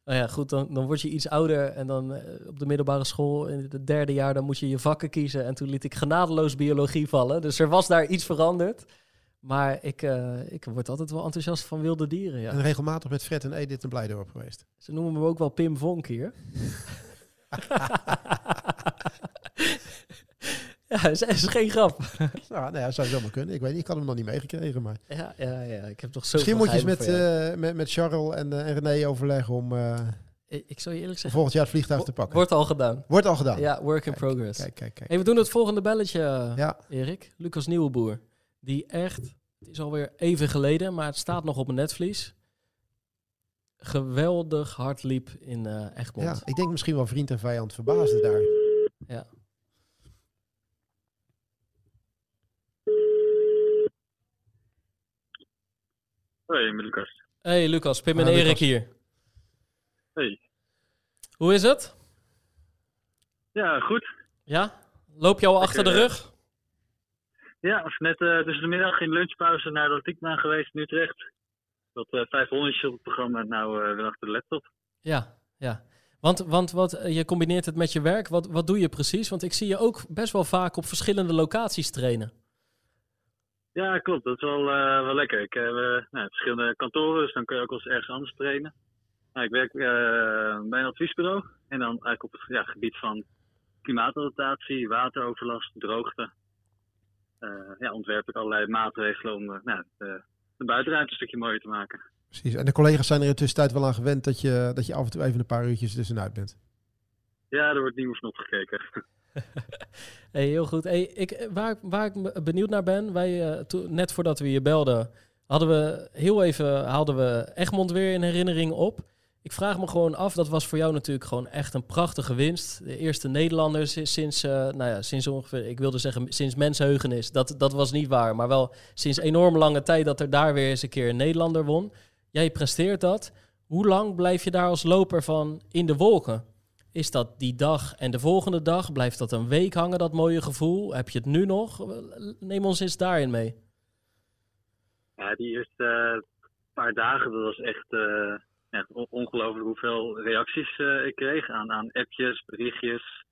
Nou ja, goed, dan, dan word je iets ouder en dan uh, op de middelbare school in het derde jaar, dan moet je je vakken kiezen. En toen liet ik genadeloos biologie vallen, dus er was daar iets veranderd. Maar ik, uh, ik word altijd wel enthousiast van wilde dieren, ja. En regelmatig met Fred en Edith en Blijdorp geweest. Ze noemen me ook wel Pim Vonk hier. Ja, is, is geen grap. Nou, nou ja, zou zomaar kunnen. Ik weet niet, ik had hem nog niet meegekregen, maar... Ja, ja, ja. Ik heb toch zo Misschien moet je eens met, uh, met, met Charles en, uh, en René overleggen om... Ik, ik zou je eerlijk zeggen... Volgend jaar het vliegtuig te pakken. Wordt al gedaan. Wordt al gedaan. Ja, work in kijk, progress. Kijk, kijk, kijk. Hey, we doen het volgende belletje, ja. Erik. Lucas Nieuweboer. Die echt... Het is alweer even geleden, maar het staat nog op mijn netvlies. Geweldig hard liep in uh, Egmond. Ja, ik denk misschien wel vriend en vijand verbaasde daar. Ja. Hey, met Lucas. Hey Lucas, Pim en Ah, Erik Lucas. hier. Hey. Hoe is het? Ja, goed. Ja? Loop je al achter de eh, rug? Ja, was net uh, tussen de middag in lunchpauze naar de atletiekbaan geweest in Utrecht. Dat uh, 500 op het programma, nou uh, weer achter de laptop. Ja, ja. Want, want wat, eh, je combineert het met je werk. Wat, wat doe je precies? Want ik zie je ook best wel vaak op verschillende locaties trainen. Ja, klopt. Dat is wel, uh, wel lekker. Ik heb uh, nou, verschillende kantoren, dus dan kun je ook wel eens ergens anders trainen. Nou, ik werk uh, bij een adviesbureau en dan eigenlijk op het ja, gebied van klimaatadaptatie, wateroverlast, droogte. Ja, ontwerp ik allerlei maatregelen om nou, de, de buitenruimte een stukje mooier te maken. Precies. En de collega's zijn er in de tussentijd wel aan gewend dat je, dat je af en toe even een paar uurtjes tussenuit bent. Ja, er wordt nieuws nog gekeken. hey, heel goed. Hey, ik, waar, waar ik benieuwd naar ben, wij, uh, to, net voordat we je belden, hadden we heel even, haalden we Egmond weer in herinnering op. Ik vraag me gewoon af, dat was voor jou natuurlijk gewoon echt een prachtige winst. De eerste Nederlanders sinds, uh, nou ja, sinds ongeveer, ik wilde zeggen sinds mensheugenis. Dat, dat was niet waar, maar wel sinds enorm lange tijd dat er daar weer eens een keer een Nederlander won. Jij presteert dat. Hoe lang blijf je daar als loper van in de wolken? Is dat die dag en de volgende dag? Blijft dat een week hangen, dat mooie gevoel? Heb je het nu nog? Neem ons eens daarin mee. Ja, die eerste paar dagen, dat was echt, uh, echt ongelooflijk hoeveel reacties ik kreeg aan, aan appjes, berichtjes.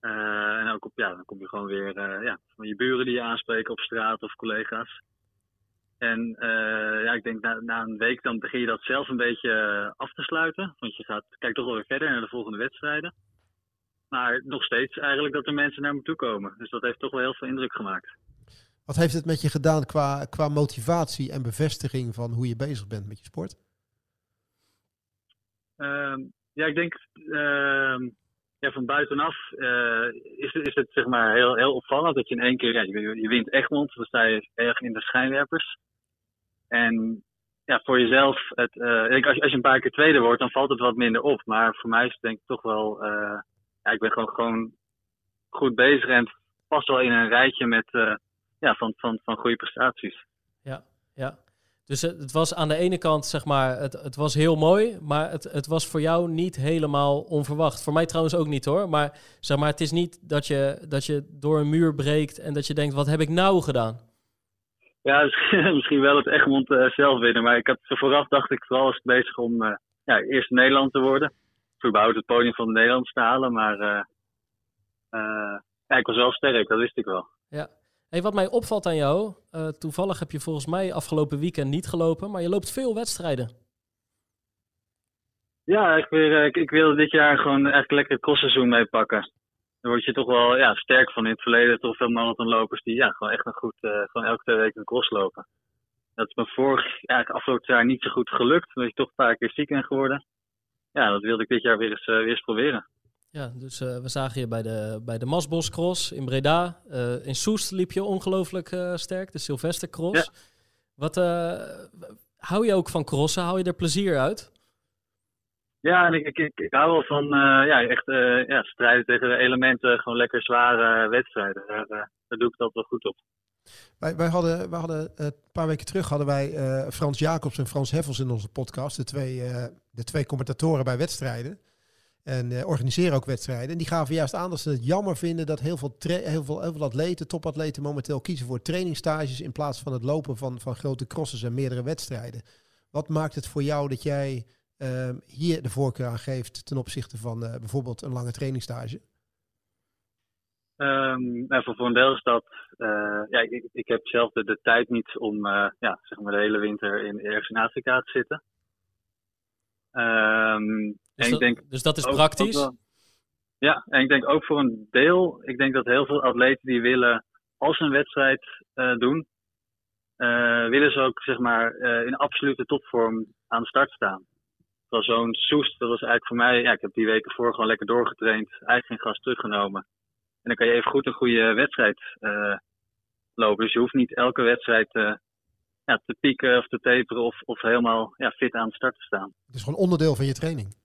en ook op, ja, dan kom je gewoon weer ja, van je buren die je aanspreken op straat of collega's. En ja, ik denk na, na, een week dan begin je dat zelf een beetje eh, af te sluiten. Want je gaat, kijkt toch wel weer verder naar de volgende wedstrijden. Maar nog steeds eigenlijk dat er mensen naar me toe komen. Dus dat heeft toch wel heel veel indruk gemaakt. Wat heeft het met je gedaan qua, qua motivatie en bevestiging van hoe je bezig bent met je sport? Uh, ja, ik denk uh, ja, van buitenaf uh, is, is het zeg maar heel, heel opvallend dat je in één keer, ja, je, je wint Egmond, dan sta je erg in de schijnwerpers. En ja, voor jezelf, het, uh, als, je, als je een paar keer tweede wordt, dan valt het wat minder op. Maar voor mij is het denk ik toch wel, uh, ja, ik ben gewoon, gewoon goed bezig en pas wel in een rijtje met, ja, van, van, van goede prestaties. Ja, ja. Dus het was aan de ene kant, zeg maar, het, het was heel mooi, maar het, het was voor jou niet helemaal onverwacht. Voor mij trouwens ook niet hoor. Maar zeg maar, het is niet dat je, dat je door een muur breekt en dat je denkt, wat heb ik nou gedaan? Ja, misschien wel het Egmond uh, zelf winnen. Maar ik had vooraf dacht ik vooral was bezig om uh, ja, eerst Nederland te worden. Überhaupt het podium van Nederland te halen. Maar uh, ja, ik was wel sterk, dat wist ik wel. Ja. Hey, wat mij opvalt aan jou, toevallig heb je volgens mij afgelopen weekend niet gelopen, maar je loopt veel wedstrijden. Ja, ik, weer, ik, ik wil dit jaar gewoon echt lekker het crossseizoen meepakken daar word je toch wel ja, sterk van in het verleden. Toch veel marathonlopers die ja, gewoon echt een goed, uh, gewoon elke twee weken een cross lopen. Dat is me vorig ja, afgelopen jaar niet zo goed gelukt. Omdat ik toch een paar keer ziek ben geworden. Ja, dat wilde ik dit jaar weer eens, weer eens proberen. Ja, dus uh, we zagen je bij de, bij de Masbos Cross in Breda. in Soest liep je ongelooflijk sterk, de Sylvester Cross. Ja. Wat, hou je ook van crossen? Hou je er plezier uit? Ja, en ik, ik, ik, ik hou wel van uh, ja, echt uh, ja, strijden tegen de elementen, gewoon lekker zware wedstrijden. Daar, uh, daar doe ik dat wel goed op. Wij, wij hadden, wij hadden een paar weken terug hadden wij Frans Jacobs en Frans Heffels in onze podcast, de twee, de twee commentatoren bij wedstrijden. En organiseren ook wedstrijden. En die gaven juist aan dat ze het jammer vinden dat heel veel, heel veel, atleten, topatleten, momenteel kiezen voor trainingstages in plaats van het lopen van, van grote crosses en meerdere wedstrijden. Wat maakt het voor jou dat jij uh, hier de voorkeur aan geeft ten opzichte van uh, bijvoorbeeld een lange trainingstage? Um, voor, een deel is dat, uh, ja, ik, ik heb zelf de, de tijd niet om ja, zeg maar de hele winter in, ergens in Afrika te zitten. Um, dus, en dat, ik denk dus dat is praktisch? Wel, ja, en ik denk ook voor een deel, ik denk dat heel veel atleten die willen als ze een wedstrijd doen, willen ze ook zeg maar in absolute topvorm aan de start staan was zo'n Soest, dat was eigenlijk voor mij, ja, ik heb die weken voor gewoon lekker doorgetraind, eigenlijk geen gas teruggenomen. En dan kan je even goed een goede wedstrijd lopen. Dus je hoeft niet elke wedstrijd ja, te pieken of te taperen of, of helemaal ja, fit aan de start te staan. Het is gewoon onderdeel van je training.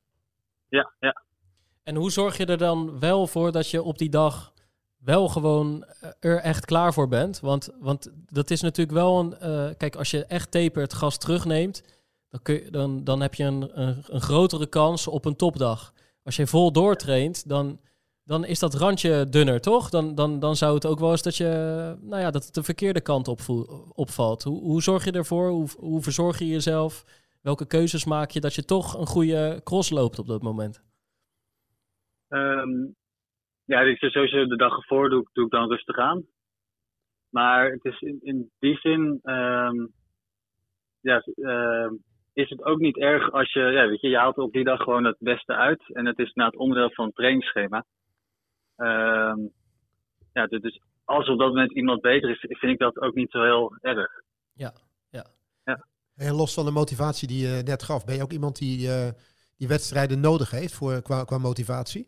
Ja, ja. En hoe zorg je er dan wel voor dat je op die dag wel gewoon er echt klaar voor bent? Want, want dat is natuurlijk wel een. Uh, kijk, als je echt tapert, gas terugneemt dan, kun je, dan, dan heb je een, een, een, grotere kans op een topdag. Als je vol doortraint, dan, dan is dat randje dunner, toch? Dan, dan, dan zou het ook wel eens dat je, nou ja, dat het de verkeerde kant op, opvalt. Hoe, hoe zorg je ervoor? Hoe, hoe verzorg je jezelf? Welke keuzes maak je dat je toch een goede cross loopt op dat moment? Um, ja, sowieso de dag ervoor doe, doe ik dan rustig aan. Maar het is in, in die zin, um, ja, uh, is het ook niet erg als je, ja, weet je, je haalt op die dag gewoon het beste uit. En het is na het onderdeel van het trainingsschema. Um, ja, dus als op dat moment iemand beter is, vind ik dat ook niet zo heel erg. Ja, ja. ja. En los van de motivatie die je net gaf, ben je ook iemand die uh, die wedstrijden nodig heeft voor, qua, qua motivatie?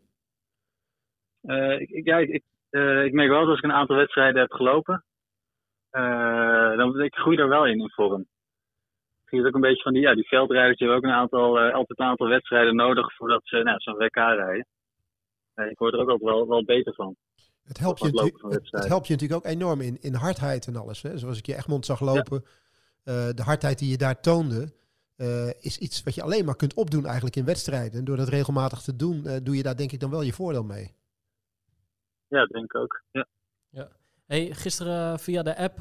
Uh, ik, ja, ik, uh, ik merk wel dat als ik een aantal wedstrijden heb gelopen, dan ik groei er wel in in vorm zie het ook een beetje van die, ja, die veldrijders. Die hebben ook een aantal, uh, altijd een aantal wedstrijden nodig voordat ze nou, zo'n WK rijden. Uh, ik word er ook wel, wel beter van. Het helpt, je het, het helpt je natuurlijk ook enorm in, in hardheid en alles. Hè? Zoals ik je Egmond zag lopen. Ja. Uh, de hardheid die je daar toonde, is iets wat je alleen maar kunt opdoen eigenlijk in wedstrijden. En door dat regelmatig te doen, doe je daar denk ik dan wel je voordeel mee. Ja, denk ik ook. Ja. ja. Hey, gisteren via de app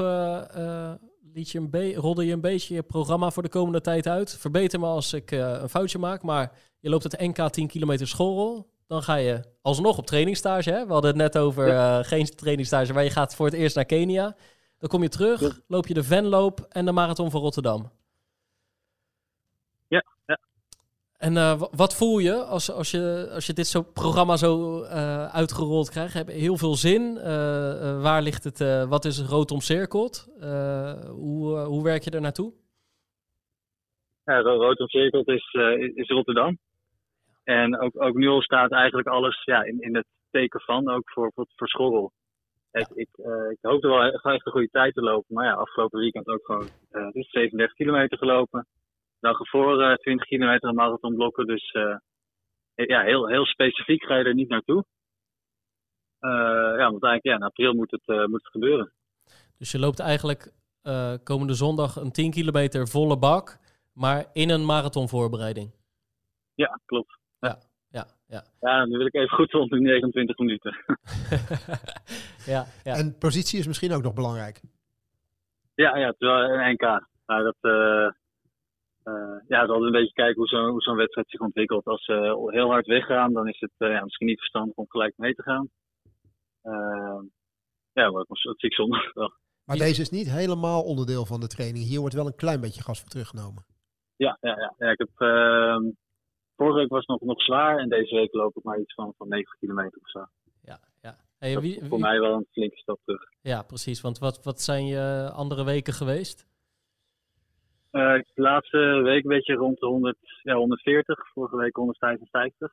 liet je een rolde je een beetje je programma voor de komende tijd uit. Verbeter me als ik eh, een foutje maak, maar je loopt het NK 10 kilometer schoolrol. Dan ga je alsnog op trainingstage. Hè? We hadden het net over eh, geen trainingstage, maar je gaat voor het eerst naar Kenia. Dan kom je terug, Ja. loop je de Venloop en de Marathon van Rotterdam. Ja, ja. En eh, wa- wat voel je als, als, je als je dit zo programma zo eh, uitgerold krijgt? Heb je heel veel zin? Waar ligt het? wat is rood omcirkeld? Hoe, hoe werk je er naartoe? Ja, Ro- Rood omcirkeld is, is- is Rotterdam. En ook, ook nu al staat eigenlijk alles ja, in, in het teken van, ook voor, voor, voor Schorrel. Ik, ik, eh, ik hoopte wel echt een goede tijd te lopen, maar ja, afgelopen weekend ook gewoon eh, dus 37 kilometer gelopen. Dag ervoor eh 20 kilometer een marathonblokken, dus eh, ja, heel, heel specifiek ga je er niet naartoe. Ja, want eigenlijk ja, in april moet het, moet het gebeuren. Dus je loopt eigenlijk komende zondag een 10 kilometer volle bak, maar in een marathonvoorbereiding. Ja, klopt. Ja, ja. Ja, nu wil ik even goed rond de 29 minuten. ja, ja. En positie is misschien ook nog belangrijk. Ja, ja, het is wel een NK. Maar dat, eh eh ja, het is altijd een beetje kijken hoe zo'n wedstrijd zich ontwikkelt. Als ze heel hard weggaan, dan is het eh, ja, misschien niet verstandig om gelijk mee te gaan. Ja, maar dat zie ik zondag wel. Maar deze is niet helemaal onderdeel van de training. Hier wordt wel een klein beetje gas voor teruggenomen. Ja, ja, ja. ja ik heb, ehm, vorige week was het nog, nog zwaar en deze week loop ik maar iets van, van 90 kilometer of zo. ja, ja. Hey, wie- voor mij wel een flinke stap terug. ja, precies. Want wat, wat zijn je andere weken geweest? Eh, de laatste week een beetje rond de 100, ja, 140, vorige week 155.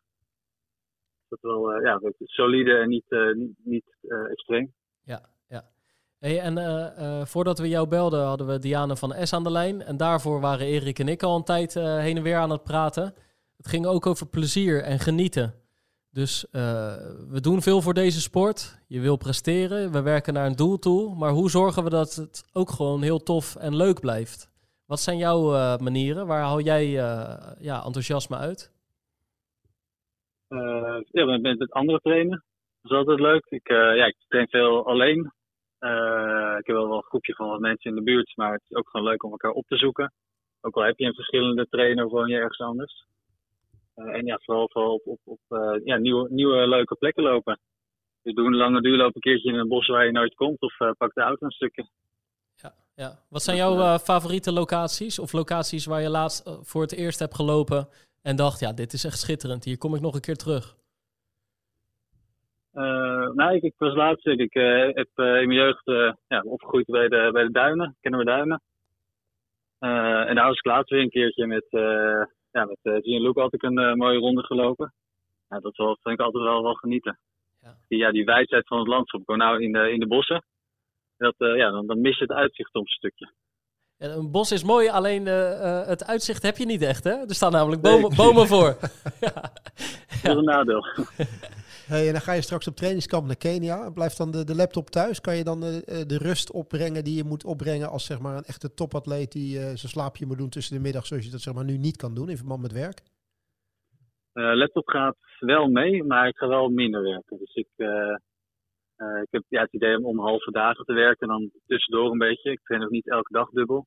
Dat is wel eh, ja, solide en niet, eh, niet, niet eh, extreem. Ja, ja. Hey, en eh, eh, voordat we jou belden hadden we Diane van S aan de lijn. En daarvoor waren Erik en ik al een tijd eh, heen en weer aan het praten. Het ging ook over plezier en genieten. Dus eh, we doen veel voor deze sport. Je wil presteren, we werken naar een doel toe. Maar hoe zorgen we dat het ook gewoon heel tof en leuk blijft? Wat zijn jouw eh, manieren? Waar haal jij eh, ja, enthousiasme uit? Ja, met, met andere trainen. Dat is altijd leuk. Ik, ja, ik train veel alleen. Ik heb wel wel een groepje van wat mensen in de buurt, maar het is ook gewoon leuk om elkaar op te zoeken. Ook al heb je een verschillende trainer of woon je ergens anders. Eh, en ja, vooral, vooral op, op, op eh, ja, nieuwe, nieuwe leuke plekken lopen. Dus doe een lange duurloop een keertje in een bos waar je nooit komt of eh, pak de auto een stukje. Ja, ja. Wat zijn jouw favoriete locaties? Of locaties waar je laatst voor het eerst hebt gelopen en dacht, ja, dit is echt schitterend. Hier kom ik nog een keer terug. Eh, nou, ik, ik was laatst, ik, heb in mijn jeugd ja, opgegroeid bij de, bij de duinen, kennen we duinen. En daar was ik laatst weer een keertje met, ja, met uh, Jean Luc had ik een eh, mooie ronde gelopen. Ja, dat wel, vind ik altijd wel, wel genieten. Ja. Die, ja, die wijdheid van het landschap. Gewoon nou in de, in de bossen. Dat, eh, ja, dan, dan mis je het uitzicht op een stukje. Ja, een bos is mooi, alleen eh, eh, het uitzicht heb je niet echt, hè? Er staan namelijk bomen, bomen voor. ja. Dat is een nadeel. En dan ga je straks op trainingskamp naar Kenia. Blijft dan de, de laptop thuis? Kan je dan de, eh, de rust opbrengen die je moet opbrengen als zeg maar, een echte topatleet die eh, zijn slaapje moet doen tussen de middag, zoals je dat zeg maar, nu niet kan doen in verband met werk? Uh, laptop gaat wel mee, maar ik ga wel minder werken. Dus ik, uh, uh, ik heb ja, het idee om, halve dagen te werken en dan tussendoor een beetje. Ik train ook niet elke dag dubbel.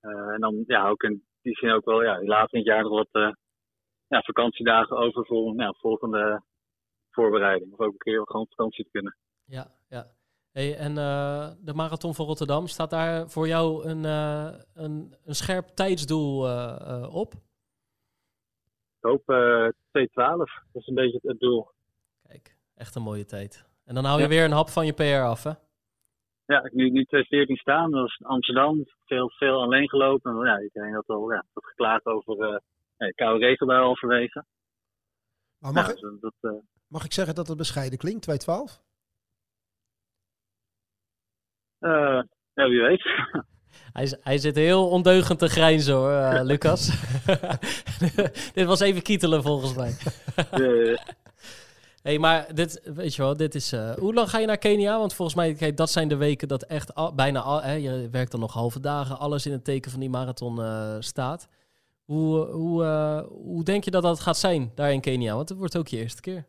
en dan ja, ook in die zin ook wel ja, later in het jaar nog wat ja, vakantiedagen over voor ja, volgende voorbereiding. Of ook een keer gewoon vakantie te kunnen. Ja, ja. Hey, en uh, de Marathon van Rotterdam, staat daar voor jou een, uh, een, een scherp tijdsdoel uh, op? Ik hoop 2.12, dat is een beetje het doel. Kijk, echt een mooie tijd. En dan hou je ja. weer een hap van je PR af, hè? Ja, ik nu, nu 2014 staan, dat was Amsterdam, veel, veel alleen gelopen. En, ja, iedereen had al ja, wat geklaagd over ja, koude regenbui halverwege. Maar mag, ik, dat, mag ik zeggen dat het bescheiden klinkt, 212? Uh, ja, wie weet. Hij, hij zit heel ondeugend te grijnzen hoor, uh, Lucas. dit was even kietelen volgens mij. hey, maar dit, weet je wel, dit is... Uh, hoe lang ga je naar Kenia? Want volgens mij, kijk, dat zijn de weken dat echt al, bijna... Al, hè, je werkt dan nog halve dagen, alles in het teken van die marathon uh, staat. Hoe, hoe, hoe denk je dat dat gaat zijn daar in Kenia? Want het wordt ook je eerste keer.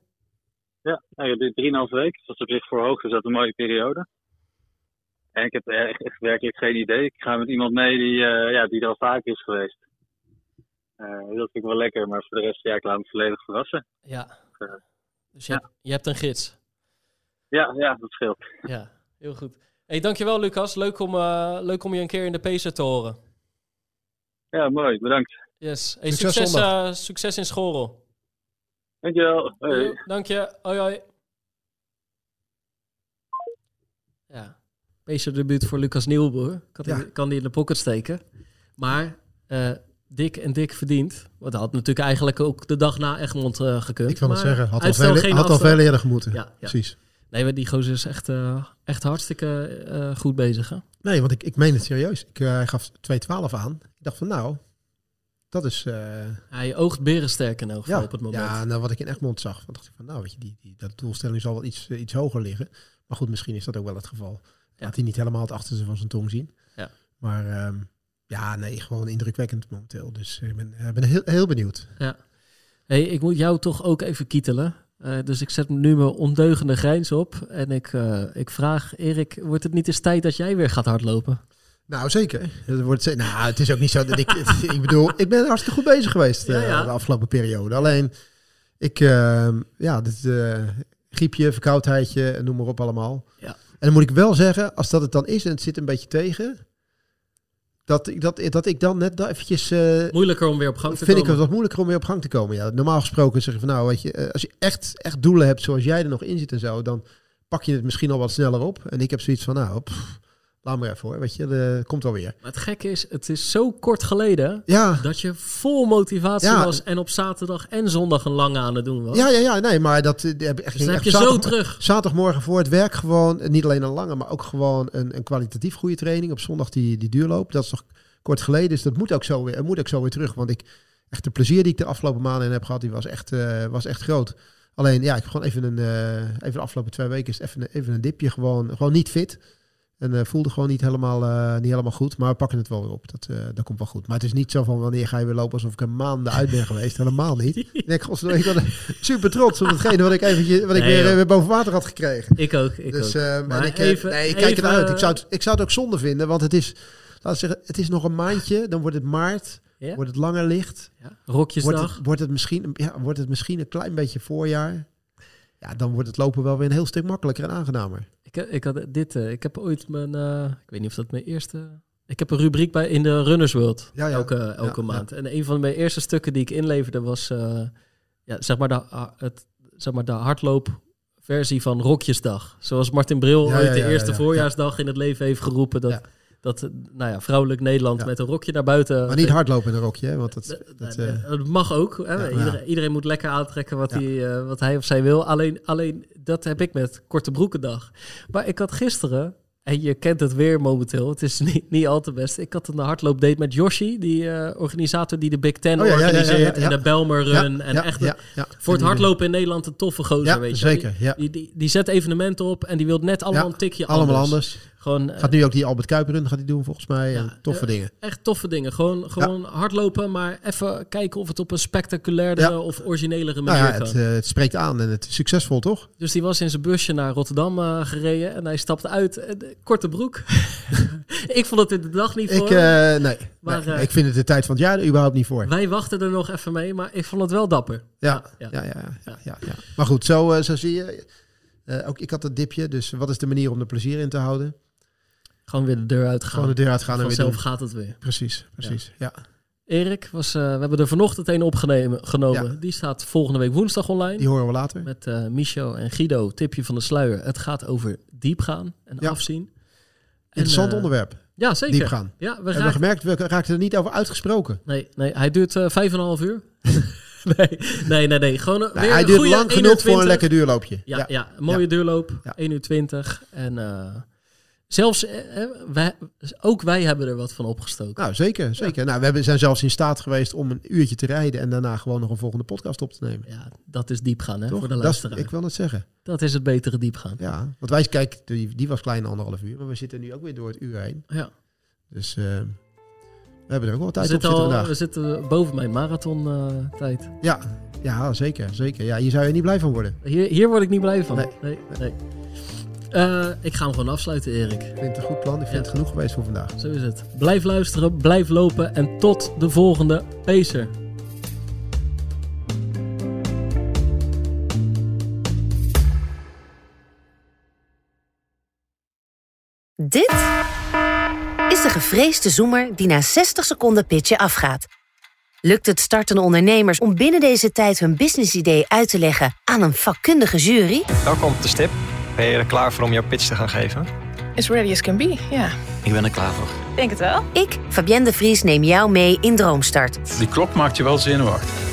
Ja, ja drieënhalve week. Dat is op zich voor hoogte is dat een mooie periode. En ik heb echt, echt werkelijk geen idee. Ik ga met iemand mee die, eh, ja, die er al vaker is geweest. Eh, dat vind ik wel lekker, maar voor de rest, ja, ik laat me volledig verrassen. Ja. Eh, Dus je, hebt, je hebt een gids. Ja, ja, dat scheelt. Ja, heel goed. Hey, dankjewel Lucas. Leuk om, eh, leuk om je een keer in de Pacer te horen. Ja, mooi, bedankt. Yes. Hey, Succes succes, eh, succes in Schorel. Dankjewel. Hoi. Dank je. Hoi hoi. Ja. Pacer debuut voor Lucas Nieuwboer. Kan, die, Ja. kan die in de pocket steken. Maar eh, dik en dik verdiend. Want dat had natuurlijk eigenlijk ook de dag na Egmond eh, gekund. Ik wil het zeggen, had al veel, had al veel eerder gemoeten. Ja, ja. Precies. Nee, maar die gozer is echt, eh, echt hartstikke eh, goed bezig. Hè? Nee, want ik, ik meen het serieus. Ik, eh, hij gaf 2,12 aan. Ik dacht van nou, dat is... eh, Hij oogt berensterk in elk geval ja, op het moment. ja, nou, wat ik in Egmond zag, dacht ik van nou, weet je, die, die, dat doelstelling zal wel iets, eh, iets hoger liggen. Maar goed, misschien is dat ook wel het geval. Ja. Laat hij niet helemaal het achterste van zijn tong zien. Ja. Maar ehm, ja, nee, gewoon indrukwekkend momenteel. Dus ik ben, eh, ben heel, heel benieuwd. Hey, ik moet jou toch ook even kietelen. Eh, dus ik zet nu mijn ondeugende grijns op. En ik, eh, ik vraag, Erik, wordt het niet eens tijd dat jij weer gaat hardlopen? Nou, zeker. Het, wordt, nou, het is ook niet zo dat ik... ik bedoel, ik ben hartstikke goed bezz geweest eh, Ja, ja. de afgelopen periode. Alleen, ik... ehm, ja, dit eh, griepje, verkoudheidje, noem maar op allemaal. Ja. En dan moet ik wel zeggen, als dat het dan is en het zit een beetje tegen... Dat, ik- dat, dat ik dan net eventjes... eh, Moeilijker om weer op gang te vind ik komen. het wat moeilijker om weer op gang te komen. Ja, normaal gesproken zeg je van nou, weet je, als je echt, echt doelen hebt zoals jij er nog in zit en zo, dan pak je het misschien al wat sneller op. En ik heb zoiets van nou, pff, laat maar even hoor, weet je, dat komt wel weer. Maar het gekke is, het is zo kort geleden Ja, dat je vol motivatie Ja. was en op zaterdag en zondag een lange aan het doen was. ja, ja, ja, nee, maar dat eh, heb ik echt dus heb je zo terug. Zaterdagmorgen voor het werk gewoon, eh, niet alleen een lange, maar ook gewoon een, een kwalitatief goede training. Op zondag die, die duurloop, dat is toch kort geleden, dus dat moet ook zo weer, moet ook zo weer terug. Want ik, echt de plezier die ik de afgelopen maanden in heb gehad, die was echt, eh, was echt groot. Alleen, ja, ik heb gewoon even een, even de afgelopen twee weken is even, een- even een dipje, gewoon, gewoon niet fit. En eh, voelde gewoon niet helemaal, eh, niet helemaal goed, maar we pakken het wel weer op. Dat, eh, dat komt wel goed. Maar het is niet zo van wanneer ga je weer lopen alsof ik een maand uit ben geweest. Helemaal niet. Ik godsdienst, ik ben super trots op hetgene wat ik eventjes, wat ik Nee, weer, weer boven water had gekregen. Ik ook, ik Dus ook. Maar en ik, even- nee, ik kijk even- uit. Ik zou, het, ik zou het ook zonde vinden, want het is, we zeggen, het is nog een maandje. Dan wordt het maart, Ja? wordt het langer licht. Ja? Wordt Rokjesdag. het, wordt, het misschien, ja, wordt het misschien een klein beetje voorjaar. Ja, dan wordt het lopen wel weer een heel stuk makkelijker en aangenamer. Ik, ik, had dit, eh, ik heb ooit mijn, eh, ik weet niet of dat mijn eerste... Ik heb een rubriek bij in de Runners World, Ja, ja. elke, elke Ja, maand. En een van mijn eerste stukken die ik inleverde was, eh, ja, zeg maar de, het, zeg maar de hardloopversie van Rokjesdag. Zoals Martin Bril ooit de eerste ja. voorjaarsdag in het leven heeft geroepen. Dat, Ja. Dat nou ja, vrouwelijk Nederland Ja. met een rokje naar buiten... Maar niet hardlopen in een rokje, hè, want dat, Dat, eh, dat mag ook. Hè? ja, iedereen, iedereen moet lekker aantrekken wat, hij, eh, wat hij of zij wil. Alleen, alleen dat heb ik met korte broekendag. Maar ik had gisteren, en je kent het weer momenteel, het is niet, niet al te best. Ik had een hardloopdate met Yoshi, die eh, organisator die de Big Ten Oh ja, organiseert. ja, ja. En de Belmer Run. en echt voor het hardlopen in Nederland een toffe gozer, weet je zeker. Die, die, die zet evenementen op en die wil net allemaal een tikje Allemaal anders. Gewoon, Gaat nu ook die Albert Kuiper run gaat hij doen volgens mij. Ja, en toffe eh, dingen. Echt toffe dingen. Gewoon, gewoon hardlopen, maar even kijken of het op een spectaculairder Ja. of originelere Nou manier ja, kan. het, eh, het spreekt aan en het is succesvol, toch? Dus die was in zijn busje naar Rotterdam eh, gereden en hij stapte uit. eh, korte broek. ik vond het in de dag niet voor. Ik, nee, Maar, nee, ik vind het de tijd van het jaar er überhaupt niet voor. Wij wachten er nog even mee, maar ik vond het wel dapper. Ja, ja. ja, ja, ja, ja, ja. Maar goed, zo, zo zie je. ook ik had dat dipje, dus wat is de manier om er plezier in te houden? Gewoon weer de deur uitgaan. Gewoon de deur uitgaan en weer doen. gaat het weer. Precies, precies. Ja. Erik, was, eh, we hebben er vanochtend een opgenomen. Genomen. Ja. Die staat volgende week woensdag online. die horen we later. Met Micho en Guido, tipje van de sluier. Het gaat over diepgaan en Ja. afzien. Interessant En, eh, onderwerp, Ja, zeker. diepgaan. Ja, we Hebben gemerkt, we raakten er niet over uitgesproken. Nee, nee, hij duurt vijf en een half uur. nee, nee, nee, nee. Gewoon een- Nou, weer hij duurt goede lang 1 uur genoeg voor een 20. lekker duurloopje. Ja, ja. een mooie duurloop. Ja. 1 uur 20. En zelfs, eh, eh, wij, ook wij hebben er wat van opgestoken. Nou, zeker, zeker. Nou, we hebben, zijn zelfs in staat geweest om een uurtje te rijden en daarna gewoon nog een volgende podcast op te nemen. Ja, dat is diepgaan hè, Toch? voor de luisteraar. ik wil het zeggen. Dat is het betere diepgaan. Ja, want wij, kijk, die, die was klein anderhalf uur, maar we zitten nu ook weer door het uur heen. Ja. Dus eh, we hebben er ook wel We tijd op zitten, al, vandaag. we zitten boven mijn marathon tijd. Ja, ja, zeker, zeker. Ja, hier zou je niet blij van worden. Hier, hier word ik niet blij van. Nee. Nee, nee. Eh, ik ga hem gewoon afsluiten, Erik. Ik vind het een goed plan. Ik vind Ja. het genoeg geweest voor vandaag. Zo is het. Blijf luisteren, blijf lopen en tot de volgende Pacer. Dit is de gevreesde zoemer die na 60 seconden pitchen afgaat. Lukt het startende ondernemers om binnen deze tijd hun businessidee uit te leggen aan een vakkundige jury? Welkom op de stip. Ben je er klaar voor om jouw pitch te gaan geven? As ready as can be, ja. Ik ben er klaar voor. Denk het wel. Ik, Fabienne de Vries, neem jou mee in Droomstart. Die klok maakt je wel zenuwachtig.